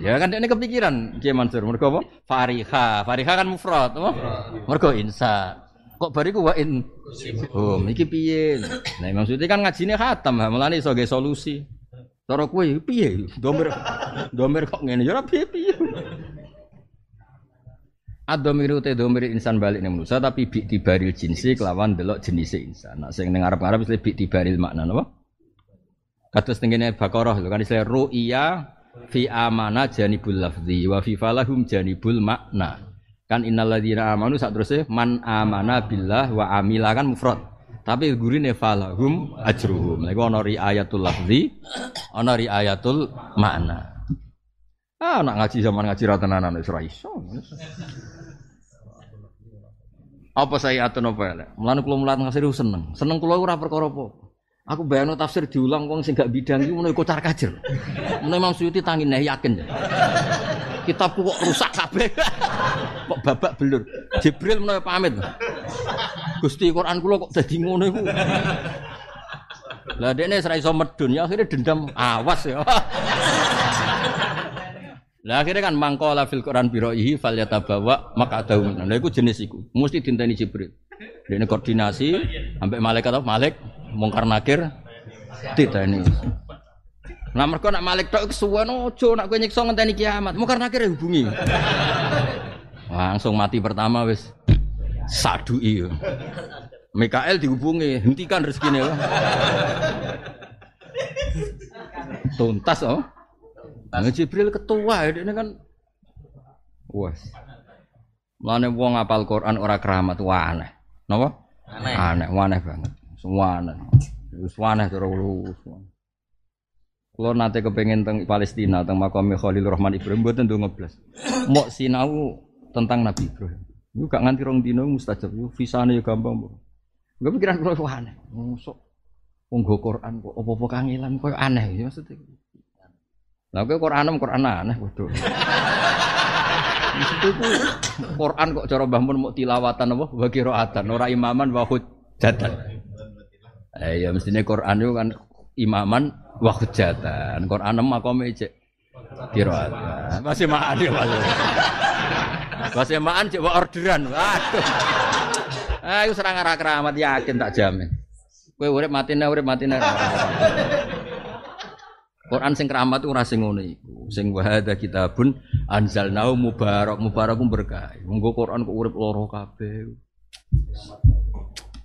Ya kan ini kepikiran Kiai Mansur. Mergo apa? Fariha. Fariha kan mufrad, apa? Mergo insa. Kok bariku wa in Oh, iki piye? Nah, Imam Suyuti kan ngajine khatam, ha, mulane iso solusi. Cara kowe piye? Domir domir kok ngene ya piye-piye. Adomiru te insan balik ning manusa tapi bi tibaril jinsi kelawan delok jenise insan. Nah sing ning arep-arep bi tibaril makna napa? Kados tengene Baqarah lho kan istilah ru'ya fi amana janibul lafzi wa fi falahum janibul makna. Kan innal ladzina amanu sak terusé man amana billah wa amila kan mufrad. Tapi gurine falahum ajruhum. Iku ana riayatul lafzi, ana riayatul makna. Ah, nak ngaji zaman ngaji ra tenanan wis ora iso. Apa saya atun apa elek? Mulane mulat ngasih seneng. Seneng kula ora perkara apa. Aku bayangno tafsir diulang wong sing gak bidang iku menawa kocar kacir. Menawa Imam Suyuti tangi nah yakin ya. Kitabku kok rusak kabeh. kok babak belur. Jibril menawa pamit. Gusti Quran kula kok dadi ngono iku. Lah dekne ora iso medun ya akhirnya dendam awas ya. Lah akhirnya kan mangkola fil Quran biroihi fal yatabawa maka ada Lah iku jenis iku. Mesti dinteni Jibril. Dene koordinasi sampai malaikat apa? Malik mungkar nakir diteni. Nah mereka nak malik tok kesuwen ojo nak kowe nyiksa ngenteni kiamat. Mungkar nakir ya hubungi. Langsung mati pertama wis sadui. Mikael dihubungi, hentikan rezekinya. Wah. Tuntas oh. Nah, Jibril ketua ini kan wes. Mulane wong apal Quran ora keramat wah aneh. Napa? Aneh. Aneh, aneh banget. Semua aneh. Wis aneh cara Kulo nate kepengen teng Palestina teng makam Khalil Rahman Ibrahim mboten ndonga blas. Mok sinau tentang Nabi Ibrahim. Iku gak nganti rong dino mustajab. Iku visane ya gampang. Bro. Gue pikiran kulo wah aneh. Mosok wong go Quran kok apa-apa kangelan koyo aneh ya maksudnya. Lah kowe Quranem Quran aneh. Maksudku ku Quran kok cara Mbah mau tilawatan apa wa qiraatan ora imaman wa hujjatan. Eh ya mestine Quran itu kan imaman wa hujjatan. Quran makome cek qiraatan. Masih maan ya Mas. Masih maan cek orderan. Waduh. Iku serang arah keramat yakin tak jamin. Kowe urip matine urip matine. Quran sing keramat ora sing ngono iku. Sing wa hadza kitabun anzalnahu mubarak mubarakun berkah. Monggo Quran kok urip loro kabeh.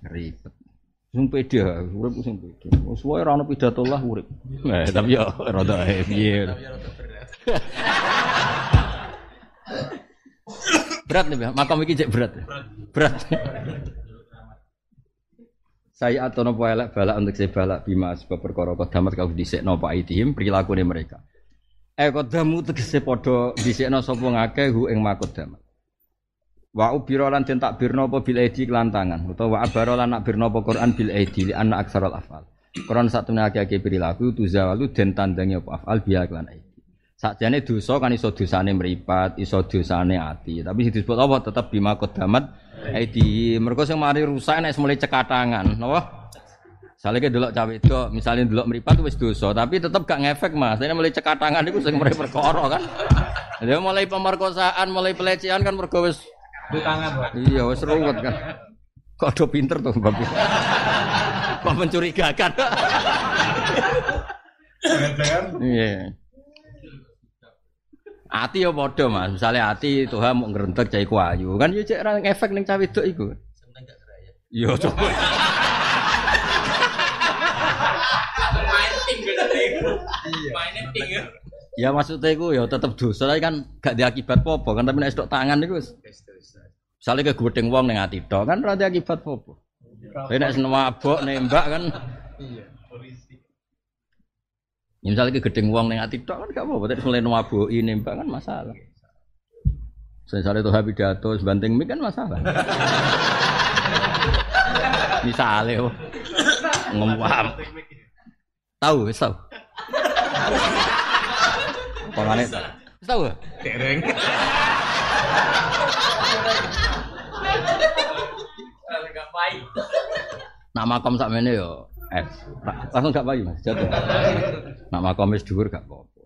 Ribet. Sing pede, urip sing pede. Wis wae ora ono pidato lah urip. Eh, tapi ya rada piye. Berat nih, Bang. makam iki cek berat. Berat. Saya atau nopo elek balak untuk saya balak bima sebab perkara kodamat kau dhisik nopo aidihim perilaku mereka. Eh kodamu tegese podo dhisik no sopo ngake hu ing makodamat. Wa ubiro lan den takbirno apa bil aidi kelantangan utawa wa abaro lan nakbirno apa Quran bil aidi li anna aksarul afal. Quran sak temene akeh perilaku tuzawalu den tandangi apa afal biya kelan aidi. Sakjane dosa kan iso dosane meripat, iso dosane ati, tapi sing disebut apa tetep bima kodamat aidi. Mergo sing mari rusak nek mulai cekatangan, napa? Ke delok cawe itu, misalnya delok meripat wis dosa, tapi tetep gak ngefek Mas. Ini mulai cekatangan iku sing mulai perkara kan. Dia mulai pemerkosaan, mulai pelecehan kan mergo wis Di tangan, Pak. Iya, wis ruwet kan. Kok do pinter tuh Bapak. Kok mencurigakan. Iya. Ati ya padha Mas. Misalnya ati Tuhan mau ngrentek cah iku ayu. Kan yo cek ra ngefek ning cah wedok iku. Yo coba. Main ting gitu Mainnya ting ya. Ya maksudnya iku ya tetep dosa tapi kan gak diakibat apa kan tapi nek stok tangan wis Misalnya ke gudeng wong ning ati tok kan ora diakibat apa. Tapi nek seneng mabok nembak kan Iya, polisi. Ya misalnya ke gedeng wong ning ati kan gak apa-apa, tapi mulai nawaboki nembak kan masalah. Misalnya tuh pidato sebanting mik kan masalah. misalnya, ngomong Tahu, tahu. Pangane wis tahu. ya? Dereng. Nak makom sakmene yo eh langsung gak payu Mas, jatuh. Nak makom wis dhuwur gak apa-apa.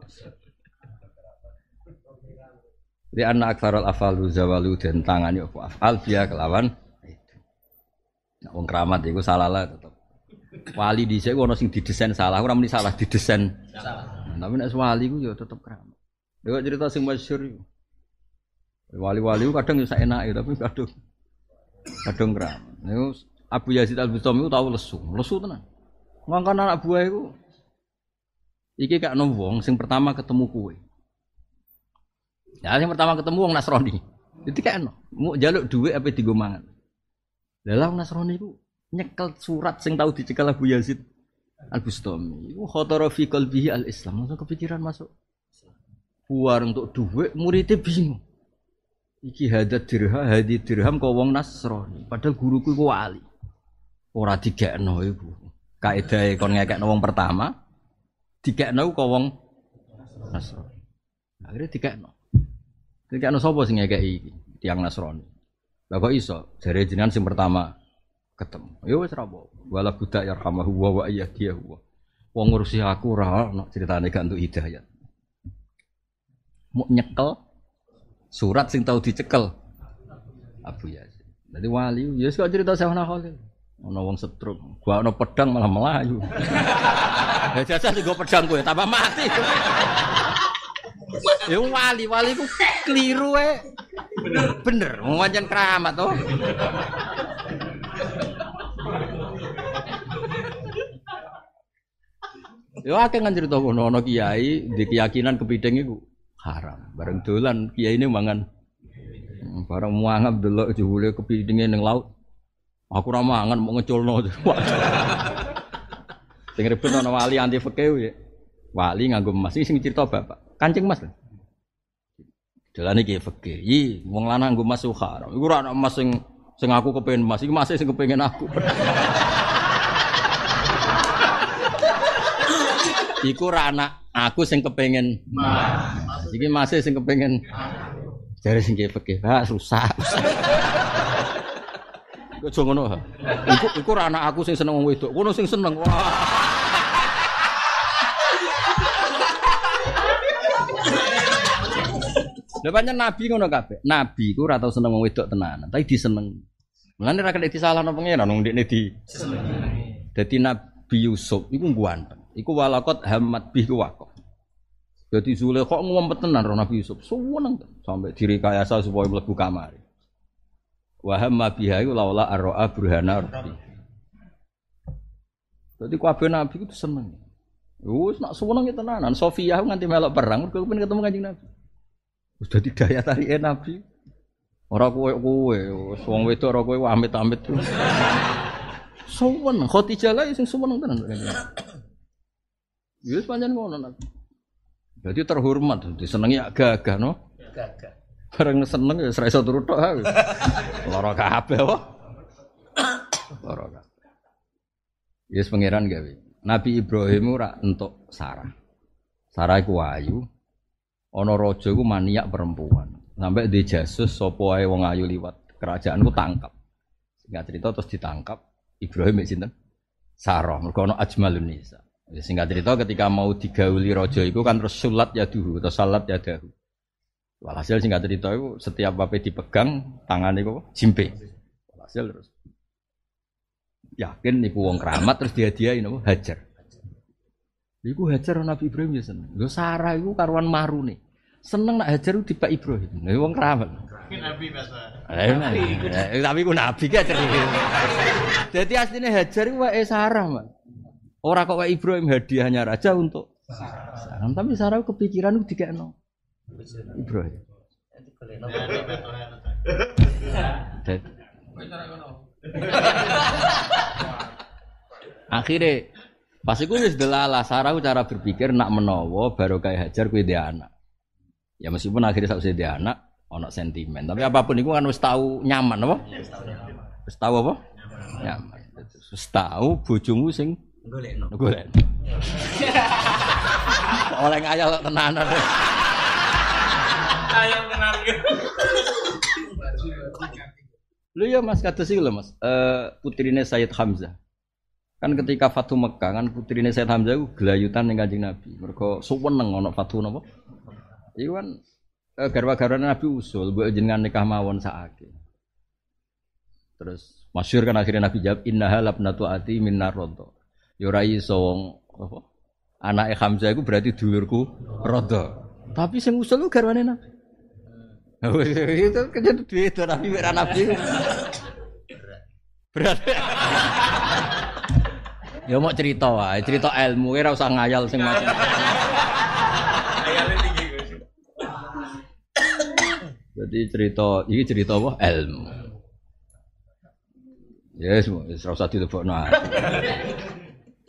Di anak akfarul afalu zawalu dan tangani apa afal dia kelawan itu. Nak wong keramat iku salah lah tetep. Wali dhisik ono sing didesain salah, ora muni salah didesain. Tapi nek wali ku ya tetep keramat. Dewa cerita sing masyhur iku. Wali-wali ku kadang ya saenake tapi kadang kadang keramat. Niku Abu Yazid Al Bustami itu tahu lesu, lesu tenan. Ngangkan anak buah itu, iki kak wong sing pertama ketemu kue. Ya, yang pertama ketemu wong Nasrani. Itu kayak no, mau jaluk duit apa digo mangan. Lah wong Nasrani itu nyekel surat sing tahu dicekel Abu Yazid Al Bustami. Iku khotara fi al Islam, langsung kepikiran masuk. Buar untuk duit, muridnya bingung. Iki hadat dirham, hadi dirham kau wong Nasrani. Padahal guruku iku wali. Ora digekno iku. Kaedahe kon ngekekno wong pertama, digekno kok wong Nasrani. Akhirnya digekno. Digekno sapa sing ngekeki iki? Tiang Nasrani. Lah kok iso? Jare jenengan sing pertama ketemu. Ya wis ra. Wala budak yarhamahu wa wa ayyadiyahu. Wong ngurusi aku ora ono critane gak entuk hidayat. Mau nyekel surat sing tau dicekel Abu Yazid. Jadi wali, ya kok cerita sama Khalil. Ono wong setruk, gua ono pedang malah melayu. Ya jajah sing gua pedang kowe tambah mati. Ya wali, wali ku keliru e. Bener, bener, pancen keramat to. Ya akeh kan cerita kono ono kiai di keyakinan kepiting iku haram. Bareng dolan kiai ini mangan Barang muangap delok jebule kepitinge ning laut. Aku ora mangan mau ngeculno. Sing ribet ana wali anti fikih ya. Wali nganggo emas sing cerita bapak. Kancing Mas. Jalan iki fikih. Yi, wong lanang nganggo emas haram. Iku ora ana emas sing sing aku kepengin emas, iki emas sing kepengin aku. Iku ora anak aku sing kepengin emas. Iki masih sing kepengin Jare sing fikih, ha susah. Kok aja ngono ha. Iku iku anak aku sing seneng wong wedok, kono sing seneng. Wah. Lha pancen nabi ngono kabeh. Nabi iku ora tau seneng wong wedok tenanan, tapi diseneng. Mulane ora kena disalahno pangeran wong ndekne di Dadi Nabi Yusuf iku ganteng. Iku walakot hamad bi waqaf. Jadi Zulekha ngumpet tenan roh Nabi Yusuf. Suweneng sampai direkayasa supaya mlebu kamar. Wa hamma biha iku laula arroa burhana rabbi. Jadi kabeh Nabi itu seneng. Wis nak suweneng ya tenanan. Sofia nganti melok perang mergo pengen ketemu Kanjeng Nabi. Wis dadi daya tarike Nabi. Ora kowe kowe, wong wedok ora kowe amit-amit. Suweneng Khadijah lah sing suweneng tenan. Ya pancen ngono Nabi. Jadi terhormat, disenengi agak-agak no. Gagah. Bareng seneng ya ora iso turu tok. ha. Lara kabeh wae. Lara kabeh. Yes pangeran gawe. Nabi Ibrahim ora entuk Sarah. Sarah iku ayu. Ana raja iku maniak perempuan. Sampai di jasus sapa wae wong ayu liwat kerajaan ku tangkap. Singkat cerita terus ditangkap Ibrahim mek sinten? Sarah. Mergo ana ajmalun nisa. Ya, Singkat cerita ketika mau digauli raja iku kan terus sulat ya duhu atau salat ya dahu. Walhasil singkat cerita itu setiap apa dipegang tangan itu jimpe. Walhasil terus yakin niku wong keramat terus dia dia ini hajar. Iku hajar Nabi Ibrahim ya seneng. Lho Sarah iku karuan maru nih. Seneng nak hajar di Pak Ibrahim. Lha wong keramat. Nabi bahasa. Tapi ku nabi kan cerita. Jadi aslinya hajar itu wae Sarah, Mak. Orang kok Ibrahim hadiahnya raja untuk Sarah. Tapi Sarah kepikiran itu dikekno Ibrahim. Dan- Akhirnya pas iku wis delala Sarah cara berpikir nak menawa baru kayak hajar kuwi dia anak. Ya meskipun akhirnya sausé dia anak ono sentimen, tapi apa pun itu kan wis tahu nyaman apa? Wis tahu apa? Nyaman. Wis tahu bojomu sing Golekno. golek. Oleh ngayal tenanan. Ayo kenal Lu ya Mas kados iku lho Mas. Eh putrine Sayyid Hamzah. Kan ketika Fatu Mekah kan putrine Sayyid Hamzah iku gelayutan ning Kanjeng Nabi. Mergo suweneng ana Fatu napa? Iku kan eh, garwa-garwane Nabi usul, mbok jenengan nikah mawon sakake. Terus masyhur kan akhirnya Nabi jawab innaha labnatu ati minnar rodo. Ya ora iso wong apa? Anake Hamzah iku berarti dulurku rodo. Tapi sing usul ku garwane Nabi. Oh, itu kerja duit itu nabi merah nabi. Berat. ya mau cerita wae, cerita ilmu ora usah ngayal sing macam. Jadi cerita ini cerita apa? Ilmu. Ya yes, ora usah dilebokno.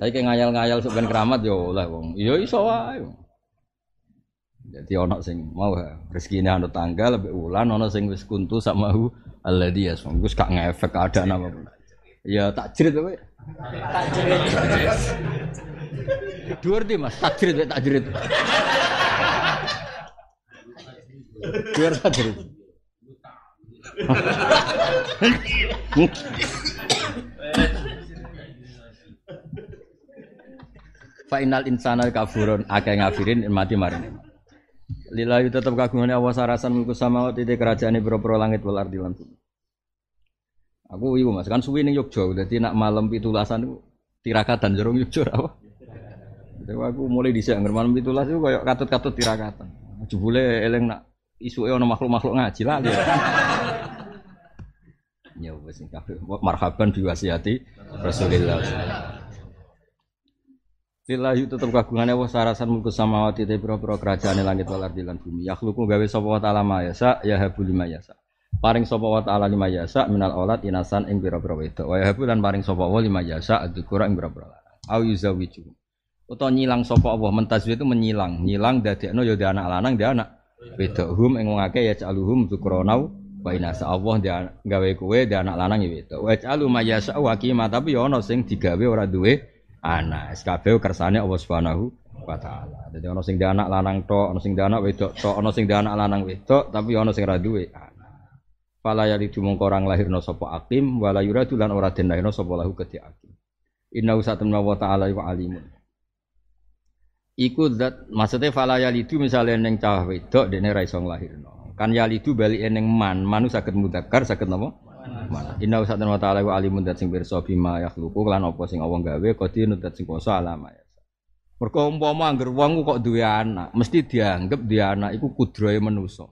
Tapi kayak ngayal-ngayal sok ben keramat yo oleh wong. Ya iso wae. Jadi ono sing mau rezekine anu tanggal lebih ulan ono sing wis kuntu sak mahu alladhi yasmung wis gak ngefek apa pun. Ya tak jerit kowe. Tak jerit. Dhuwur di Mas, tak jerit wae, tak jerit. Dhuwur tak Fa innal insana kafurun akeh ngafirin mati maring. Lillahi tetep kagungane Allah sarasan mulku samawati te kerajaane pira-pira langit wal ardi lan. Aku iku Mas, kan suwi ning Yogya, dadi nak malam pitulasan iku tirakatan jerung Yogya apa? Jadi aku mulai dhisik anggar malam pitulas iku koyo katut-katut tirakatan. Jebule eling nak isuke ana makhluk-makhluk ngaji lali. Ya wis sing kabeh marhaban biwasiati Rasulillah. Lillahi tetep kagungane Allah sarasan mulku samawati te pira-pira kerajaane langit wal ardi lan bumi. Yakhluqu gawe sapa wa ta'ala ma yasa ya habu lima yasa. Paring sapa wa ta'ala lima yasa minal aulad inasan ing pira-pira wedok. Wa yahabu lan paring sapa wa lima yasa adzukura ing pira-pira lanang. Au yuzawiju. Utawa nyilang sapa Allah mentazwid itu menyilang. Nyilang dadekno ya di anak lanang di anak wedok. Hum ing wong akeh ya caluhum dzukronau wa inasa Allah di gawe kowe di anak lanang ya wedok. Wa calu ma wa qima tapi ya ana sing digawe ora duwe anak. SKB kersane Allah Subhanahu wa taala. Dadi ana sing anak lanang tok, ana sing anak wedok tok, ana sing anak lanang wedok, tapi ana sing ora duwe anak. Fala ya lidu mongko orang lahirna sapa akim wala yuradu lan ora den lahirna sapa lahu kedhi akim. Inna usatamna wa ta'ala wa alimun. Iku zat maksudnya fala ya lidu misalnya neng cah wedok dene ra iso nglahirno. Kan ya lidu bali neng man, manu saged mudakar saged napa? Mana? Inna usatan wa ta'ala wa alimun dat sing pirsa bima yakhluqu lan apa sing Allah gawe kodine dat sing kuasa alama ya mergo umpama angger wong kok duwe anak mesti dianggap duwe anak iku kudrohe manusa.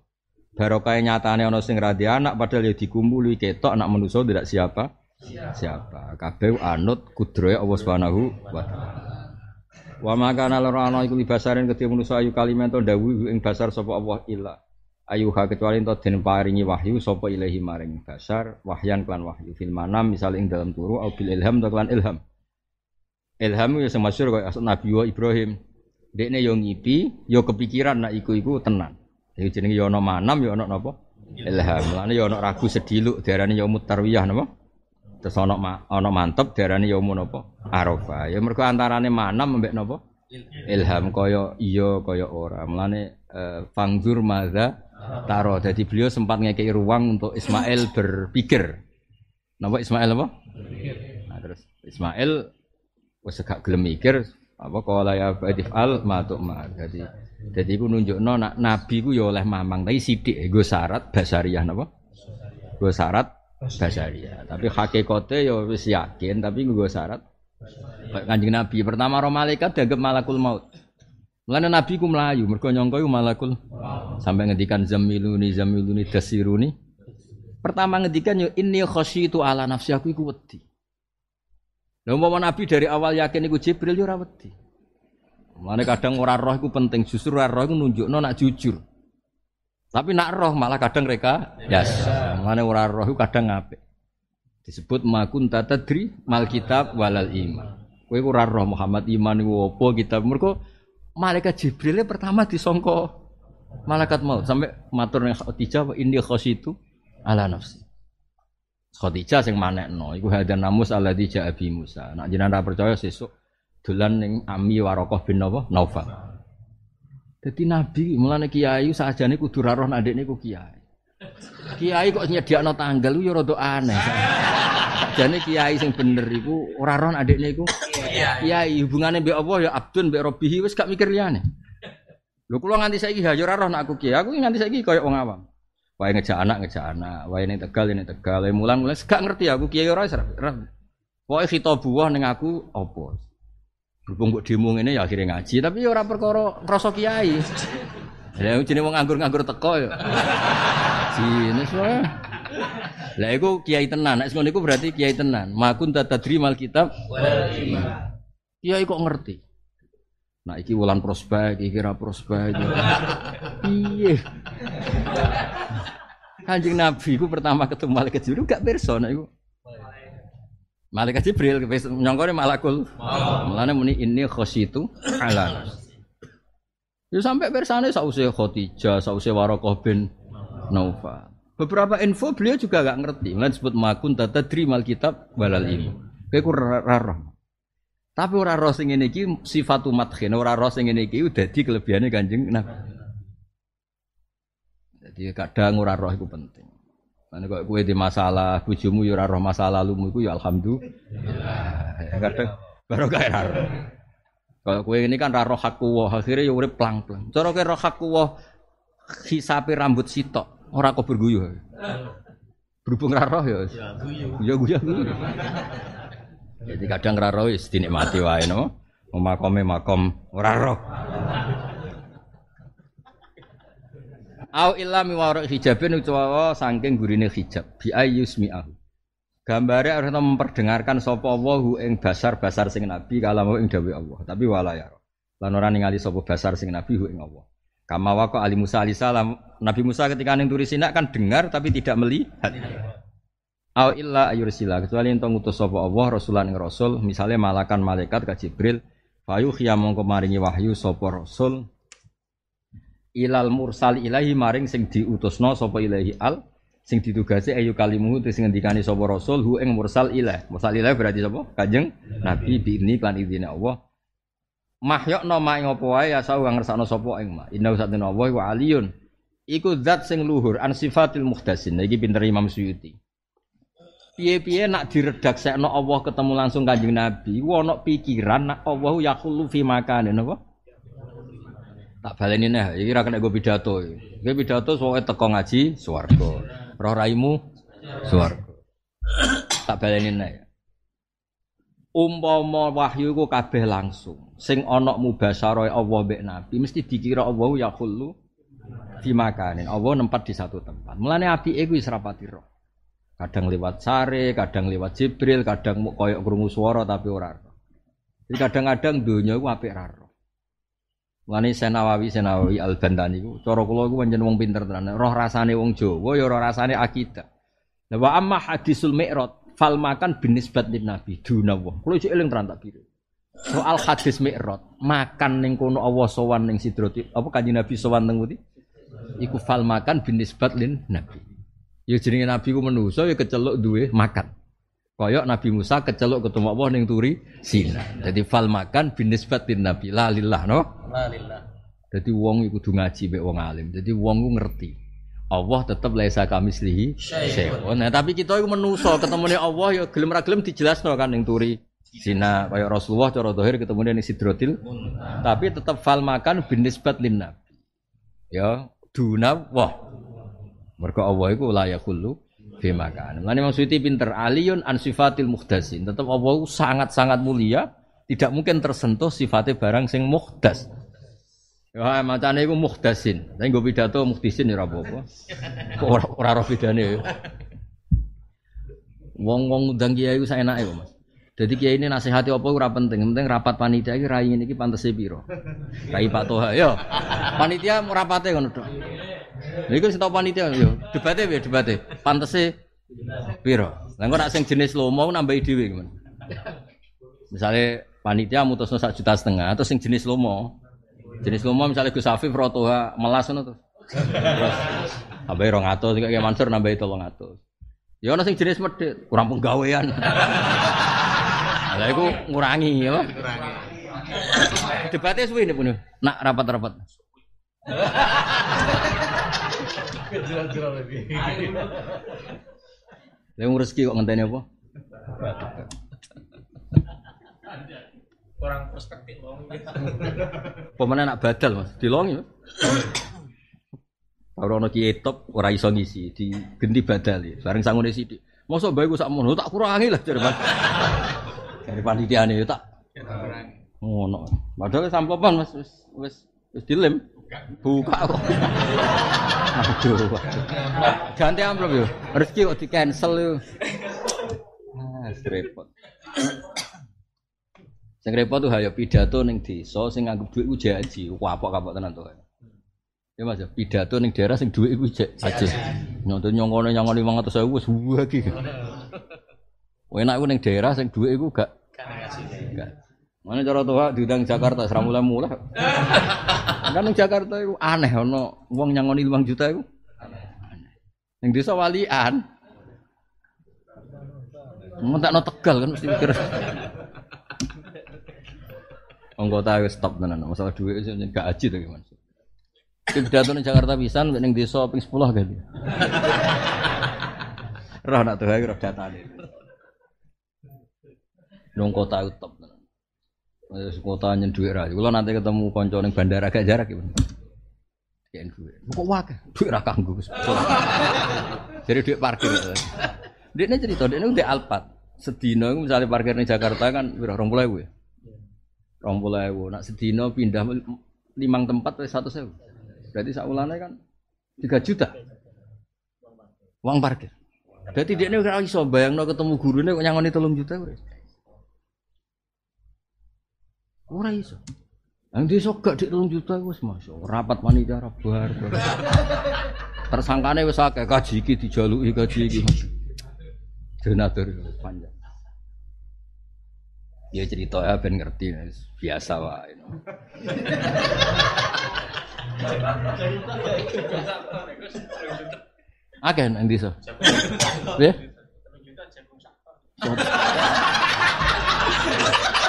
Barokah nyatane ana sing ra anak padahal ya dikumpuli ketok anak manusa tidak siapa? Siapa. Kabeh anut kudrohe Allah Subhanahu wa taala. Wa makana lara ana iku libasarin kedhe manusa ayu kalimat dawu ing basar sapa Allah illa ayuha kecuali ento den paringi wahyu sapa ilahi maring basar wahyan klan wahyu. Fil manam misal ing dalam turu au bil ilham atau klan ilham. Ilham ya sing masyhur kaya Nabi wa Ibrahim. Dekne yo ngipi yo kepikiran nak iku iku tenan. Iki jenenge yo ana manam yo ana napa? Ilham. Lane yo ana ragu sediluk diarani yo mutarwiyah napa? Terus ana ma, ana mantep diarani yo napa? Arafah. Ya mergo antarane manam mbek napa? Ilham. Kaya iya kaya ora. Mulane uh, fangzur madza Taro. Jadi beliau sempat ngekei ruang untuk Ismail berpikir. Napa Ismail apa? Nah, terus Ismail wis gak gelem mikir apa kala ya badif al matuk ma. Jadi jadi iku nunjukno nak nabi ku ya oleh mamang tapi sithik nggo syarat basariah napa? Nggo syarat basariah. Tapi hakikate ya wis yakin tapi nggo syarat Kanjeng Nabi pertama roh malaikat dianggap malakul maut. Mulane Nabi ku melayu, mergo nyangka malakul. Sampai ngendikan zamiluni zamiluni dasiruni. Pertama ngendikan yo inni khasyitu ala nafsi aku iku wedi. Lah umpama Nabi dari awal yakin iku Jibril yo ora wedi. Kadang ora roh iku penting, justru ora roh iku nunjukno nak jujur. Tapi nak roh malah kadang mereka yes. Mulane ora roh iku kadang apik. Disebut makun tadri mal kitab walal iman. Kowe ora roh Muhammad iman apa kitab mergo malaikat Jibril pertama disongko malaikat maut sampai matur yang Khadijah wa inni khasitu ala nafsi. Khadijah sing manekno iku hadan namus alladzi ja'a bi Musa. Nak jenengan percaya sesuk dolan ning Ami Warokoh bin Nawa Naufal. Dadi nabi mulane kiai sajane kudu ra roh nek niku kiai. Kiai kok nyediakno tanggal yo rada aneh. Jane kiai sing bener iku ora roh adikne iku kiai hubungane mbek Allah ya abdun mbek robbihi wis gak mikir liyane. Lho kula nganti saiki ya ora roh nek aku kiai, aku nganti saiki koyo wong awam. Wae ngejak anak ngejak anak, wae ning Tegal ning Tegal, wae mulan mulan gak ngerti aku kiai ora ora. Pokoke khitabuh ning aku apa? Berhubung kok demo ngene ya akhirnya ngaji, tapi ya ora perkara krasa kiai. Ya jenenge wong nganggur-nganggur teko ya. Sini soalnya. Lah iku kiai tenan, nek ngono iku berarti kiai tenan. Makun tadri mal kitab. Kiai kok ngerti. Nah iki wulan prospek, iki ra prospek. Iya. Kanjeng Nabi ku pertama ketemu malaikat Jibril gak pirsa nek iku. Malaikat Jibril nyongkone malakul. Mulane muni ini khositu ala Ya sampai persane sause Khadijah, sause Warokoh bin Naufal. Beberapa info beliau juga gak ngerti. Mulai disebut makun tadri mal kitab walal ilmu. Kayak ku rarah. Tapi ora roh sing ngene iki sifatu madkhin, ora roh sing ngene iki dadi kelebihane Kanjeng Nabi. Jadi kadang ora roh iku penting. Lan kok kowe di masalah bojomu ya roh masalah lalumu iku ya alhamdulillah. Kadang baru kaya ora roh. Kalau kowe ini kan roh hakku wa akhire ya urip plang-plang. Cara kowe roh hakku wa hisape rambut sitok, ora kok berguyu. Berhubung ra roh ya. Ya guyu. Ya guyu. Jadi kadang ra roh wis dinikmati wae no. Memakome makom ora roh. Au illa mi warok hijabin utawa saking gurine hijab bi ayyusmi'ahu. Gambare harus memperdengarkan sapa Allah ing basar-basar sing nabi kalamu ing dawuh Allah, tapi wala ya. Lan ora ningali sapa basar sing nabi ing Allah. Kama waqo Ali Musa alaihi salam, Nabi Musa ketika ning turi Sina kan dengar tapi tidak melihat. Au illa ayursila kecuali ento ngutus sapa Allah rasulan ing rasul, misalnya malakan malaikat ka Jibril, fayu khiyam mongko maringi wahyu sapa rasul ilal mursal ilahi maring sing diutusno sapa ilahi al sing ditugasi ayu kalimuhu te sing ngendikani sapa rasul hu ing mursal ilah. Mursal ilah berarti sapa? Kanjeng Nabi biini lan idine Allah. Mahyokno ma ing apa ya sawu ngersakno sapa ing ma. Inna satuna Allah wa aliyun. Iku zat sing luhur an sifatil muhdasin. Iki pinter Imam Suyuti. Piye-piye nak diredaksekno Allah ketemu langsung Kanjeng Nabi, ono pikiran nak Allah yakhulu fi makanin apa? Tak baleni nih, iki ra kena gue pidato. Gue pidato soalnya teko ngaji swarga. Roh raimu swarga. Tak baleni nih. Umpama wahyu iku kabeh langsung. Sing ana mubasyarah Allah mbek Nabi mesti dikira Allah yakhulu fi makanin. Allah nempat di satu tempat. Mulane apike iku wis rapati. Kadang lewat sare, kadang lewat Jibril, kadang koyok krungu swara tapi ora. Jadi kadang-kadang dunia iku apik ra roh. Mulane Senawawi Senawawi Al Bantani ku cara kula iku pancen wong pinter tenan. Roh rasane wong Jawa ya roh rasane akidah. Lah wa amma hadisul mi'raj fal makan binisbat lin nabi dunawa. Kula iki eling tenan tak. Soal hadis mi'raj, makan ning kono Allah sowan ning Sidratil apa kanjeng Nabi sowan teng pundi? Iku fal makan binisbat lin nabi. Ya jenenge nabi ku manusa ya keceluk duwe makan. Koyok Nabi Musa keceluk ketemu Allah ning turi Sina. Jadi fal makan binisbat lin nabi la lillah no. Alhamdulillah. Jadi wong iku kudu ngaji mek wong alim. Jadi wong ku ngerti. Allah tetap laisa kamislihi syai'un. Nah, tapi kita iku menusa ketemune Allah ya gelem ra gelem dijelasno kan ning turi Sina kaya Rasulullah cara zahir ketemu ning Sidratil. Tapi tetap fal makan lin nabi. Ya, duna wah. Mergo Allah iku la yakullu fi makan. Lan Imam Suyuti pinter aliyun an sifatil muhdasin. Tetap Allah sangat-sangat mulia, tidak mungkin tersentuh sifatnya barang sing muhdas. Ya macane iku muhdasin. Tapi gue pidato muhdisin ya apa-apa. Ora ora bedane ya. Wong-wong undang kiai iku saenake kok, Mas. Jadi kiai ini nasihati apa ora penting, penting rapat panitia iki rai ini iki pantese piro. Rai Pak Toha, yo. Panitia rapate ngono tok. Lha iku sing panitia yo, debate piye debate? Pantese piro? Lah engko nek sing jenis lomo nambahi dhewe gimana? Misalnya panitia mutusno sak juta setengah atau sing jenis lomo. Jenis lomo misalnya Gus Afif rotoha melas ngono terus. Terus tambahi 200 kayak Mansur nambahi 300. Ya ana sing jenis medhit, kurang penggawean. Lah iku ngurangi ya. Debatnya suwi nih punya. Nak rapat-rapat. Lah wong rezeki kok ngenteni apa? Kurang perspektif wong. Pemene nak badal Mas, dilongi. Ora ono kiye top ora iso ngisi, digenti badal ya. Bareng sangune sithik. Mosok bae ku sakmono tak kurangi lah jare Mas. Dari panitiane yo tak ngono. Padahal samplopan Mas wis wis wis dilem. Buka kok. Aduh. Ganti amplop yo. Rezeki kok di cancel yo. Ah, repot. Sing repot tuh hayo pidato ning desa sing nganggep dhuwit ku jaji. Wah, apa kapok tenan tuh. Ya Mas, ya, pidato ning daerah sing dhuwit iku jaji. Nyonton nyongone nyongone 500.000 wis wagi. Enak iku ning daerah sing dhuwit iku gak gak. Mana cara tuh diundang Jakarta seram mulai mulai. kan ning Jakarta iku aneh ono wong nyangoni 5 juta iku. Aneh. Ning desa walian. Mentakno Tegal kan mesti mikir. Anggota wis stop tenan masalah duit gak aji to gimana. Pidato ning Jakarta pisan ning desa ping 10 kan. Roh nak tuh roh datane. Nang kota itu top. Wis kota nyen dhuwit ra. Kula nanti ketemu kanca ning bandara gak jarak ya. Kayak duit. Kok wae duit ra kanggo. Jadi duit parkir. Ini cerita, ini udah Alphard. Sedino itu misalnya parkir di Jakarta kan rong puluh ya. Rong puluh Nak sedino pindah limang tempat wis satu sewu. Berarti saulane kan 3 juta. Uang parkir. Berarti ini ora iso bayangno ketemu gurune kok nyangoni 3 juta ora. Ora iso. Yang desa gak dik 3 juta wis masya rapat panitia bar. bar. Tersangkane wis akeh kaji iki dijaluki kaji iki. Donatur panjang. Ya cerita ya ben ngerti biasa wae. Akeh nang desa. Ya.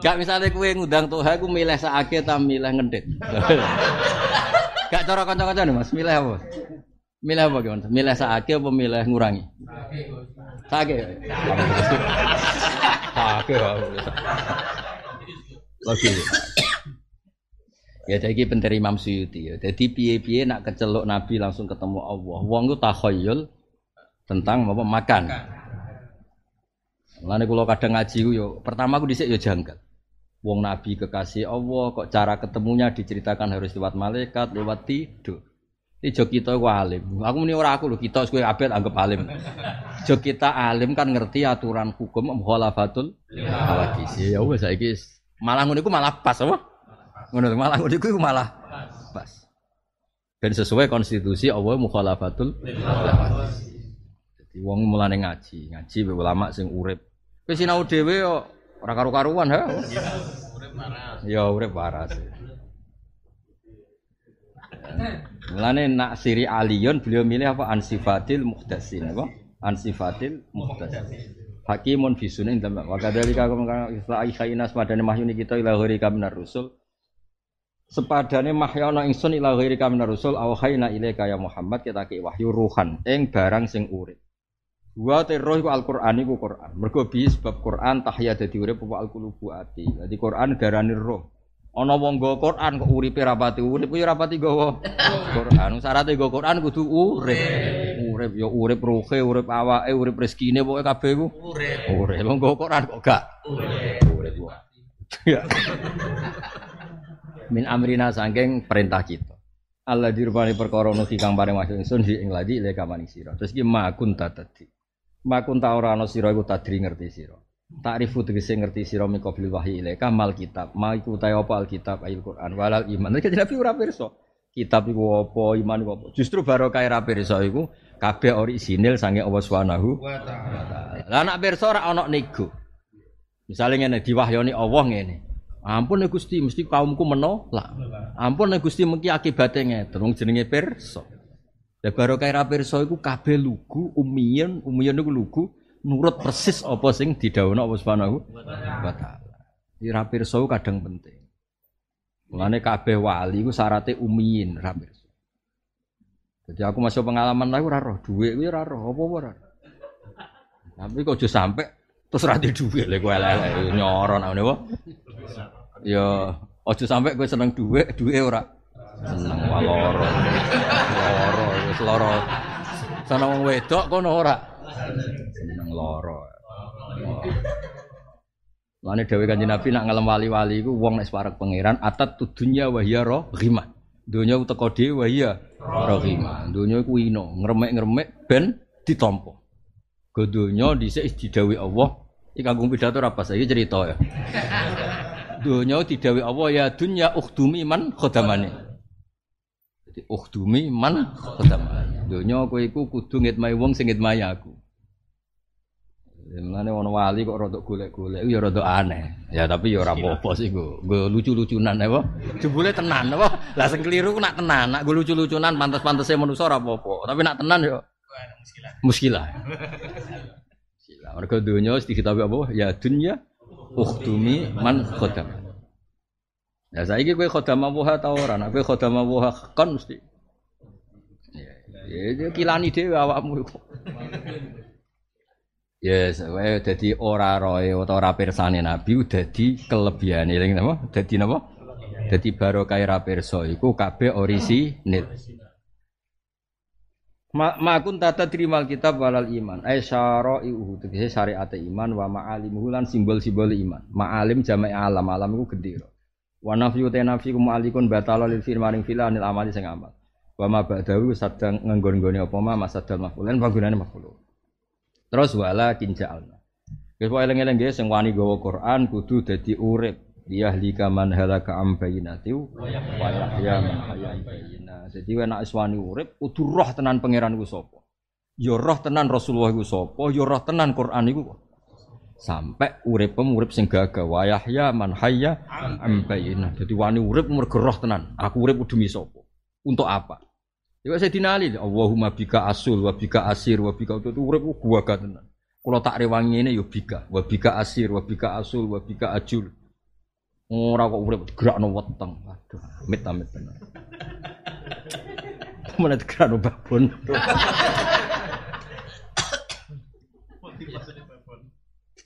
Gak misalnya kue ngundang tuh, aku milih saake ta milih ngendet. Gak cara kanca-kanca mas, milih apa? Milih apa gimana? Milih saake apa milih ngurangi? Saake. Saake. Lagi. Ya jadi penteri Imam Suyuti ya. Jadi piye-piye nak kecelok Nabi langsung ketemu Allah. Wong itu takhayul tentang apa makan. Lalu kalau kadang ngaji yo, pertama aku disek yo janggal. Wong Nabi kekasih Allah, kok cara ketemunya diceritakan harus lewat malaikat, lewat tidur. Ini jok kita ku alim. Aku muni ora aku lho, kita kowe abet anggap alim. Jok kita alim kan ngerti aturan hukum mukhalafatul hawadis. Ya wis saiki malah ngono iku malah pas apa? Ngono malah ngono iku malah pas. Dan sesuai konstitusi Allah mukhalafatul hawadis. Jadi wong mulane ngaji, ngaji ulama sing urip. Wis sinau dhewe yo ora karu-karuan ha. Ya urip waras. Mulane nak siri aliyun beliau milih apa ansifatil muhdasin apa? Ansifatil muhdasin. Hakimun fi sunan dalam wa kadzalika kama islahi khainas madane mahyuni kita ila ghairi kaminar rusul. Sepadane mahyana ingsun ila ghairi kaminar rusul aw khayna ilaika ya Muhammad kita ki wahyu ruhan ing barang sing urip. Wa terroh iku Al-Qur'an iku Qur'an. Mergo bi sebab Qur'an tahya dadi urip apa al-qulubu ati. Dadi Qur'an darani roh. Ana wong nggo Quran kok uripe rapati urip ya rapati nggawa Quran. Syaratnya nggo Quran kudu urip. Urip ya urip ruhe, urip awake, urip rezekine pokoke kabeh iku Urip. urip. Wong nggo Quran kok gak Urip. urip. Min amrina sangking perintah kita. Allah dirupani perkara nuki kang paring wahyu ingsun di ing ladi leka maning sira. Terus iki makun tadi. Makun ta ora ana sira iku tadri ngerti sira. Ta'rifu tegese ngerti sira min qabli wahyi ilaika mal kitab. Ma iku ta apa alkitab ayil Quran walal iman. Nek Nabi ora pirsa. Kitab iku apa, iman iku apa. Justru barokah ra pirsa iku kabeh orisinil sange Allah Subhanahu Wa ta'ala. Lah anak pirsa ora ana nego. Misalnya ngene diwahyoni Allah ngene. Ampun Gusti, mesti kaumku menolak. Ampun Gusti mengki akibate ngeten. Wong jenenge pirsa. Lah barokah ra pirsa iku kabeh lugu umiyen, umiyen iku lugu nurut persis apa sing didhawuhna Allah Subhanahu wa taala. Iki ra pirsa kadang penting. Mulane kabeh wali iku syaratnya umiyin ra pirsa. Jadi aku masuk pengalaman aku ora roh dhuwit kuwi ora roh apa ora. Tapi kok aja sampe terus ra dhuwit lek kowe elek nyoro nang ngene Ya aja sampe kowe seneng dhuwit, dhuwit ora seneng wae loro. Loro wis loro. Sana wong wedok kono ora seneng loro. Lane dawuh Kanjeng Nabi nak ngalem wali-wali iku wong nek parek pangeran atat tudunya wa hiya rahimah. Donya ku teko dhewe wa hiya rahimah. Donya iku ino, ngremek-ngremek ben ditampa. Go donya dhisik didhawuhi Allah, iki kanggo pidato ora pas iki cerita ya. Donya didhawuhi Allah ya dunya ukhdumi man khadamani. Jadi ukhdumi man khadamani. Donya kowe iku kudu ngitmai wong sing ngitmai aku. Ya, Mulane ono wali kok rada golek-golek ya rada aneh. Ya tapi ya ora apa-apa sih go. Go lucu-lucunan apa? Jebule tenan apa? Lah sing keliru nak tenan, nak go lucu-lucunan pantes-pantese manusa ora apa-apa. Tapi nak tenan ya muskilah. Muskilah. Mergo donya wis apa? Ya dunya ukhtumi man khodam. Ya saiki kowe khodam Allah ta ora? Nek kowe khodam Allah kan mesti. Ya, ya kilani dhewe awakmu. Yes, wae dadi ora roe utawa ora pirsane Nabi dadi kelebihane eling napa? Dadi napa? Dadi barokah ra pirsa iku kabeh orisinil. Ma, ma tata terimal kitab walal iman. Ai syara'ihu tegese syariat iman wa ma'alimuhu lan simbol-simbol iman. Ma'alim jamak alam, alam iku gendera. Wa nafyu te nafyu kum'alikun batala lil firmaning filanil amali sing amal. Wa ma ba'dahu sadang nganggon-nggone apa ma masadal maf'ulan panggonane maf'ul. Terus wala kinja'alna. Wis pokoke eling-eling nggih sing wani gawa Quran kudu dadi urip. Liyahlika man halaka am bayyinati wa yahya man hayya am bayyinah. Dadi nek wani urip kudu roh tenan pangeran iku sapa. Ya roh tenan Rasulullah iku sapa, ya roh tenan Quran iku sampai uripem urip sing gagah wa yahya man hayya am bayyinah. Dadi wani urip mergo tenan. Aku urip demi sapa? Untuk apa? Ya saya dinali, Allahumma bika asul, wa bika asir, wa bika itu urip gua gak. Kalau tak rewangi ini yo bika, wa bika asir, wa bika asul, wa bika ajul. Ora kok urip gerakno weteng. Aduh, amit amit tenan. Mana gerakno babon.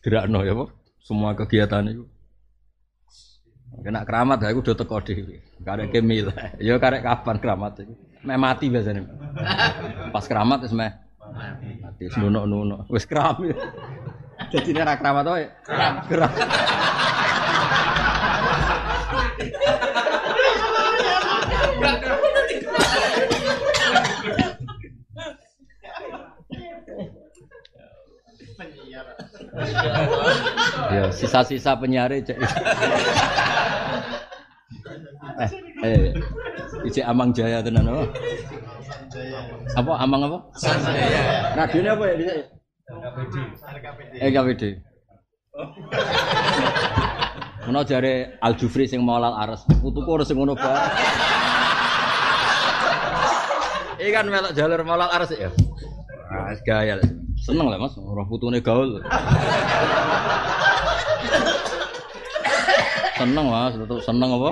Gerakno ya, Pak. Semua kegiatan itu. Kena keramat aku udah teko dhewe. Karek kemil. Ya karek kapan keramat itu? Meh mati biasanya. Pas keramat wis meh mati. Wis nuno-nuno. Wis kram. Jadi nek ra keramat wae. Kram. Kram. Ya, sisa-sisa penyare cek. eh, eh, ijek Amang Jaya tenan apa? Apa Amang apa? Sanjaya. Radionya apa ya bisa? Eh KPD. Ono jare Al Jufri sing maulal aras, putuku ora sing ngono bae. Iki kan melok jalur maulal aras ya. Ah, gaya. Seneng lah Mas, ora putune gaul. seneng Mas, tetep seneng apa?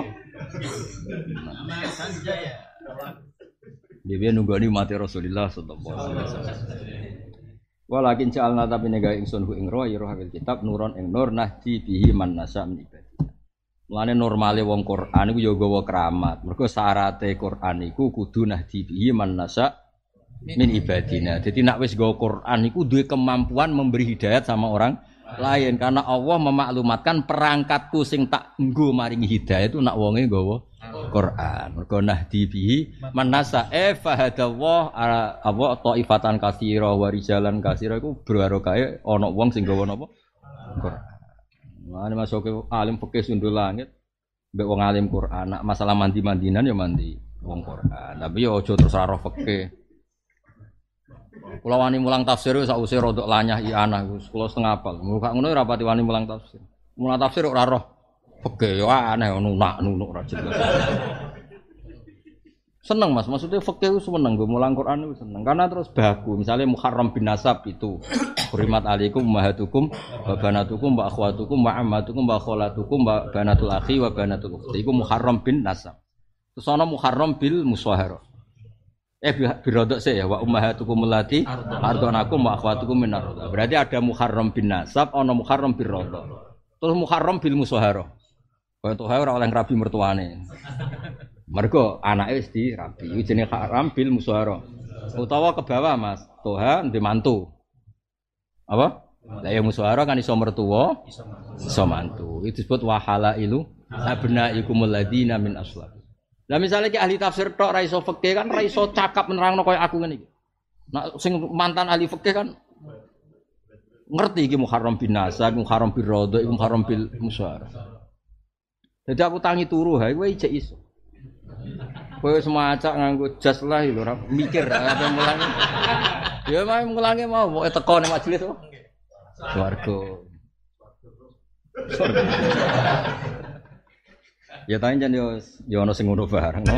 Dia nunggu ini mati Rasulullah sallallahu alaihi wasallam. Walakin ja'alna tapi nega ingsun hu ing roh ya roh habil kitab nuron ing nur nahdi bihi man nasa min. Mulane normale wong Quran iku ya gawa keramat. Mergo syarate Quran iku kudu nahdi bihi man nasa min ibadina. Jadi nak wis gawa Quran iku duwe kemampuan memberi hidayat sama orang lain karena Allah memaklumatkan perangkatku sing tak nggo maringi hidayah itu nak wonge gawa Quran. Mergo nahdi bihi manasa e fahadallah apa taifatan katsira wa rijalan katsira iku barokah ana wong sing gawa napa? Quran. Mane masuk ke alim fikih sundul langit mbek wong alim Quran. Nak masalah mandi-mandinan ya mandi wong Quran. Tapi ya aja terus ora fikih. Kula wani mulang tafsir wis sak usih rodok lanyah i anah Gus. Kula setengah apal. Muga ngono ora pati wani mulang tafsir. Mulang tafsir ora roh fikih ya aneh nunak nunuk ra jelas. Seneng mas, maksudnya fakih itu seneng, gue mulang Quran itu seneng. Karena terus baku, misalnya Muharram bin Nasab itu. Hurimat alikum mahatukum, wa banatukum, wa akhwatukum, wa ammatukum, wa kholatukum, wa banatul akhi, wa banatul ukhti. Itu Muharram bin Nasab. Terus ana Muharram bil muswahara. Eh bi- birodok sih ya, wa ummahatukum allati ardonakum wa akhwatukum min ardoa. Berarti ada Muharram bin Nasab, ana Muharram bil rodok. Terus Muharram bil muswahara. Kaya tuh ora oleh rabi mertuane. Mergo anake wis dirabi. Iku jenenge haram bil muswara. Utawa ke bawah Mas, toha ndek mantu. Apa? Lah ya muswara kan iso mertua, iso mantu. Itu disebut wahalailu abnaikumul ladina min aslab. Lah misalnya ki ahli tafsir tok ra iso fikih kan ra iso cakap nerangno koyo aku ngene iki. Nah, sing mantan ahli fikih kan ngerti iki Muharram bin Nasab, Muharram bil Rodha, Muharram bil Muswara. Jadi aku tangi turu, ha, kowe ijek iso. Kowe wis macak nganggo jas lah lho, ora mikir apa mulangi. Ya mau mulangi mau mau teko ning majelis apa? Swarga. Swarga. Ya tanya jan yo yo ono sing ngono bareng no.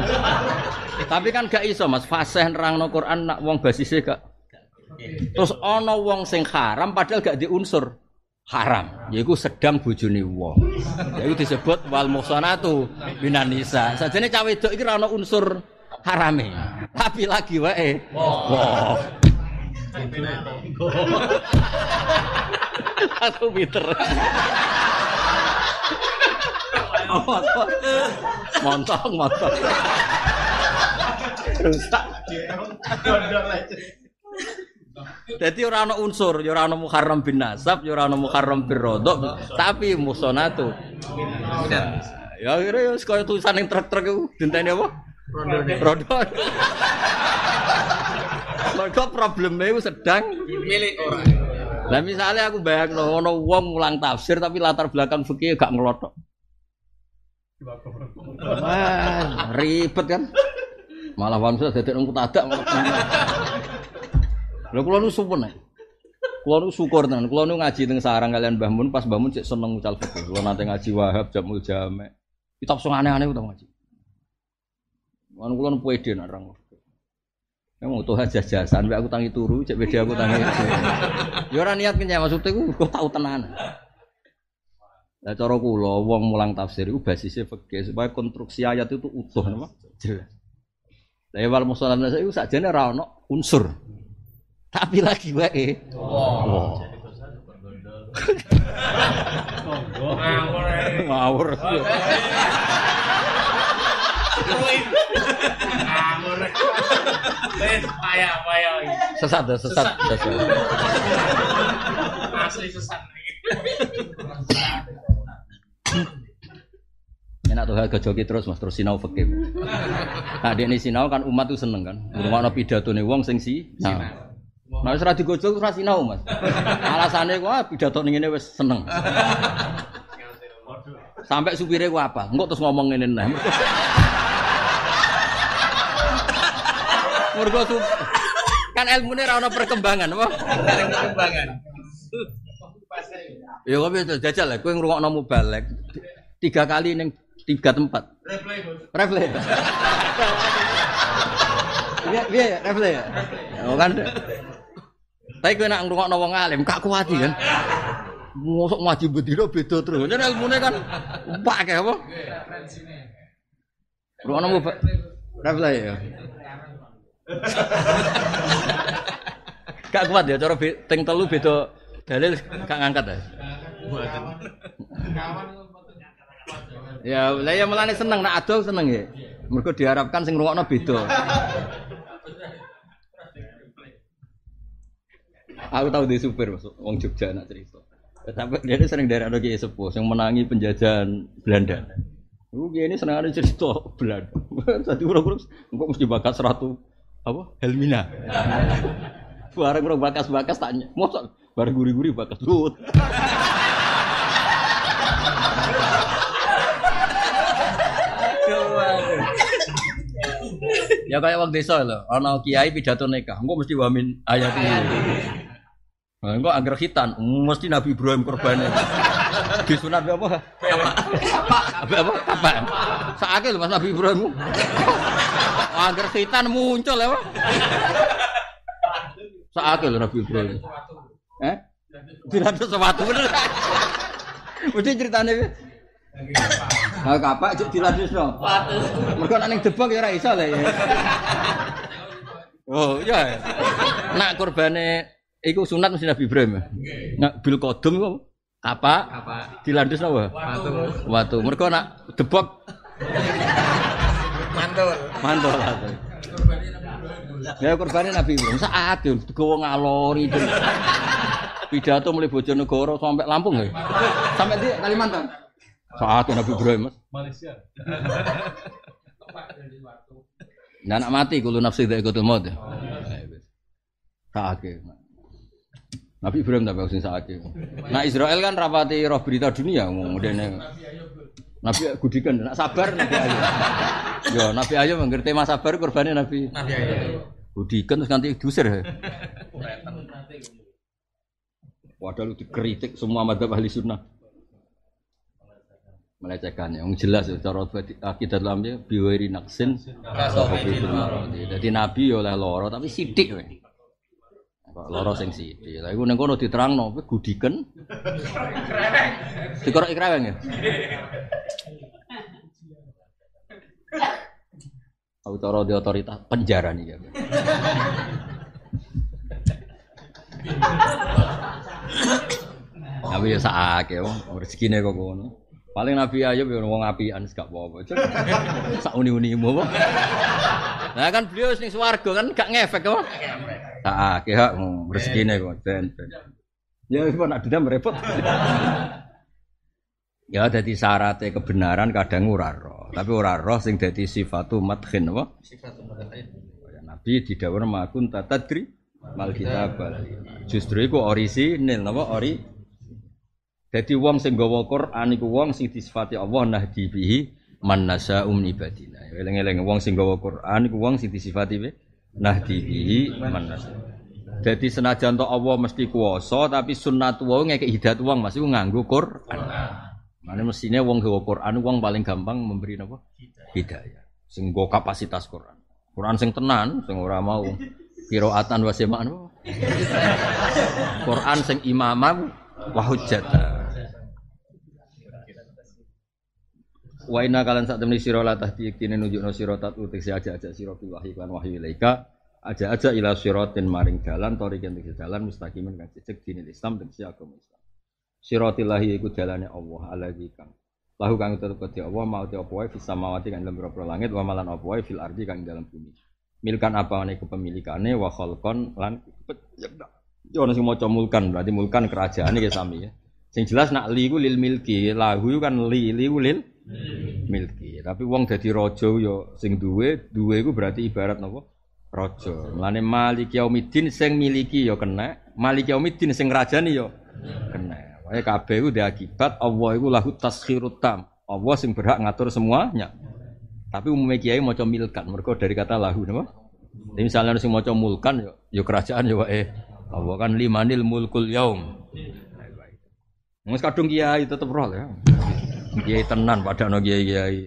Tapi kan gak iso Mas, fasih nerangno Quran nak wong basise gak. Terus ono wong sing haram padahal gak diunsur haram, yaiku sedang bojone wong. Yaiku disebut wal muhsanatu minan nisa. Sajane cawe wedok iki ora ono unsur harame. Tapi lagi wae. Wah. Aku pinter. Montong, montong. Rusak. Jadi ora ana unsur, ya ora ana muharram bin nasab, ya ora ana muharram bin rodok, tapi musonatu. Ya akhirnya ya kaya tulisan yang truk-truk itu dinteni apa? Rodo. Mereka problemnya itu sedang milik orang. Nah misalnya aku bayang ono wong ngulang tafsir tapi latar belakang fikih gak ngelotok. Wah, ribet kan? Malah wan sudah jadi nunggu tadak. Lho kula nu sumpun nek. Kula nu syukur tenan. Kula nu ngaji teng sarang kalian Mbah Mun pas Mbah Mun cek seneng mucal fikih. Kula nate ngaji Wahab Jamul Jame. Kitab sing aneh-aneh utawa ngaji. Wan kula nu pede rang. Emang tuh aja jasan, aku tangi turu, cek beda aku tangi. Ya ora niat kenyang maksudnya aku kok tau tenan. Lah cara kula wong mulang tafsir iku basisnya fikih supaya konstruksi ayat itu utuh napa? Jelas. Lah wal musallam itu sakjane ora ono unsur. Tapi lagi wae. Wow. Ngawur. Ngawur. Wes payah payah. Sesat, ya, sesat, sesat. Asli sesat. Enak tuh harga joki terus mas terus sinau fikih. Nah dia ini sinau kan umat tuh seneng kan. Rumah pidato nih wong sing si. Nah, nah wis ra digojol ora sinau mas. Alasannya gua pidato ning ngene wis seneng. Sampai supirnya gua apa? Enggak terus ngomong nah. Mergo sup kan ilmune ra ono perkembangan apa? Perkembangan. Ya kok bisa jajal lah, kowe ngrungokno mubalek tiga kali ning tiga tempat. Refle. Iya, iya, ya, refle ya. Oh kan. Tapi kowe nak ngrungokno wong alim, gak kuwati kan. Mosok ngaji bedino beda terus. Jadi ilmune kan pakai apa? Ngrungokno mubal. Refle ya. Gak kuat ya cara ting telu beda dalil gak ngangkat ya. Ya, lah ya melane seneng nak ado seneng ya. Mergo diharapkan sing ngrungokno beda. Aku tahu di supir masuk wong Jogja nak cerita. Sampai dia ini sering dari ada kiai sepuh yang menangi penjajahan Belanda. Lu kiai ini seneng ada cerita Belanda. Tadi urang-urang kok mesti bakat seratu apa? Helmina. Barang urang bakas-bakas tanya, mosok bareng guri-guri bakas lut. Ya kayak wong desa lho, ana kiai pidato nikah, engko mesti wamin ayat ini. Nah, engko angger mesti Nabi Ibrahim korbane. Disunat apa? Apa? Apa? Apa? Apa? Saake lho Mas Nabi Ibrahim. Angger setan muncul ya, Saake lho Nabi Ibrahim. Eh? Ada sesuatu bener. Mesti ceritane. Nah, kapak cek diladusno. Mergo nek ning debok ya ora iso lah ya. Oh, iya. Nak kurbane iku sunat mesti Nabi Ibrahim. ya? Nak bil kodum apa? Kapak Apa? dilandus apa? Watu. Watu. Mergo nak debok Mantul. mantul lah. Ya kurbane Nabi Ibrahim saat yo digowo ngalori itu. Pidato mulai Bojonegoro sampai Lampung ya. Sampai di Kalimantan. Saat Nabi Ibrahim Mas. Malaysia. Nah, anak mati kulo nafsi dak ikut maut. ya. Saake. Nabi Ibrahim tak sing saake. Nah Israel kan rapati roh berita dunia ngomongane. Nabi gudikan, nak sabar Nabi Ayu. Yo Nabi Ayu mengerti tema sabar kurbane Nabi. Nabi ayo. Gudikan terus nanti diusir. ya. Padahal dikritik semua madhab ahli sunnah. Melecehkan ya, Wong jelas ya, cara akidah dalam dia biwiri naksin Jadi Nabi ya oleh loro tapi sidik we. Kok loro sing sidik. Lah iku ning kono diterangno kowe gudiken. Dikorok ikreweng ya. Aku cara di otoritas penjara nih ya. Tapi ya sakake wong rezekine kok ngono. Paling Nabi Ayub ya wong apian gak apa-apa. Sak uni-unimu apa. Nah kan beliau ning swarga kan gak ngefek apa. Sakake hak wong rezekine kok ben. Ya wis nak dendam repot. Ya dadi syaratnya kebenaran kadang ora roh, tapi ora roh sing dadi sifatu madkhin apa? Sifat mudahnya. Ya, Nabi didhawuh makun tatadri mal kitab Justru iku orisinil napa ori. Dadi wong sing gawa Quran iku wong sing disifati Allah nahdi bihi man nasya'u min ibadina. Eling-eling wong sing gawa Quran iku wong sing disifati nahdi bihi man nasya'u. Jadi senajan to Allah mesti kuwasa tapi sunnat wae ngekek hidayat wong iku nganggo Quran. Mane mestine wong gawa Quran wong paling gampang memberi napa? Hidayah. Sing nggo kapasitas Quran. Quran sing tenan, sing ora mau qiraatan wa. Quran sing imamam wa hujjata. Wa inna kalan sak temni sira la tahdi yektine nunjukno sira tat utik si aja-aja sira bil wahyi kan wahyu ilaika aja-aja ila siratin maring dalan toriken tegese dalan mustaqimin kang cecek dinil Islam tegese agama Islam. Siratillahi iku dalane Allah alladzi kang lahu kang tetep kedhi Allah mau te apa wae fis samawati kang dalam pira langit wa malan apa wae fil ardi kang dalam bumi. Milkan apane kepemilikane wa khalqon lan. Yo ana sing maca mulkan berarti mulkan kerajaane ya sami ya. Sing jelas nak li iku lil milki, lahu kan li li lil milki. Tapi wong dadi raja yo sing duwe, duwe iku berarti ibarat napa? Raja. Mulane Malik Yaumiddin sing miliki yo kena, Malik Yaumiddin sing rajani yo kena. Wae kabeh iku akibat Allah iku lahu taskhirut tam. Allah sing berhak ngatur semuanya. Tapi umumnya kiai maca milkan, mereka dari kata lahu napa? Jadi misalnya sing maca mulkan yo yo kerajaan yo wae. Allah kan limanil mulkul yaum. Wes kadung kiai tetep roh ya. Kiai tenan padahal kiai kiai.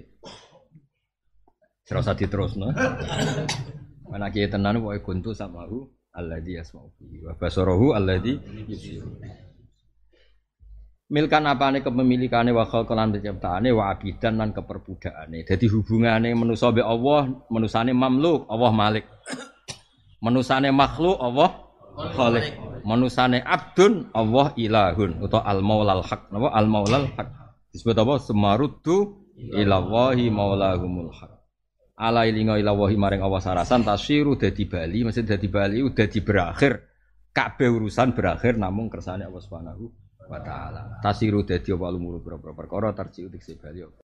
Serasa diterusno. Mana kiai tenan wae kuntu samahu alladzi yasma'u bihi wa basarahu alladzi yusiru. Milkan apane kepemilikane wa khalqan penciptaane wa abidan lan keperbudakane. Dadi hubungane manusa mbek Allah, manusane mamluk, Allah malik. Manusane makhluk, Allah khalik. Manusane abdun, Allah ilahun utawa al maulal haq. Napa al maulal haq? Disebut apa? Semaruddu ilallahi maulahumul haq. Ala ilinga ilawahi maring Allah sarasan tasyiru dadi bali, mesti dadi bali di berakhir. Kabeh urusan berakhir namung kersane Allah Subhanahu wa taala. Tasiru dadi apa lumuru perkara tarji utik bali.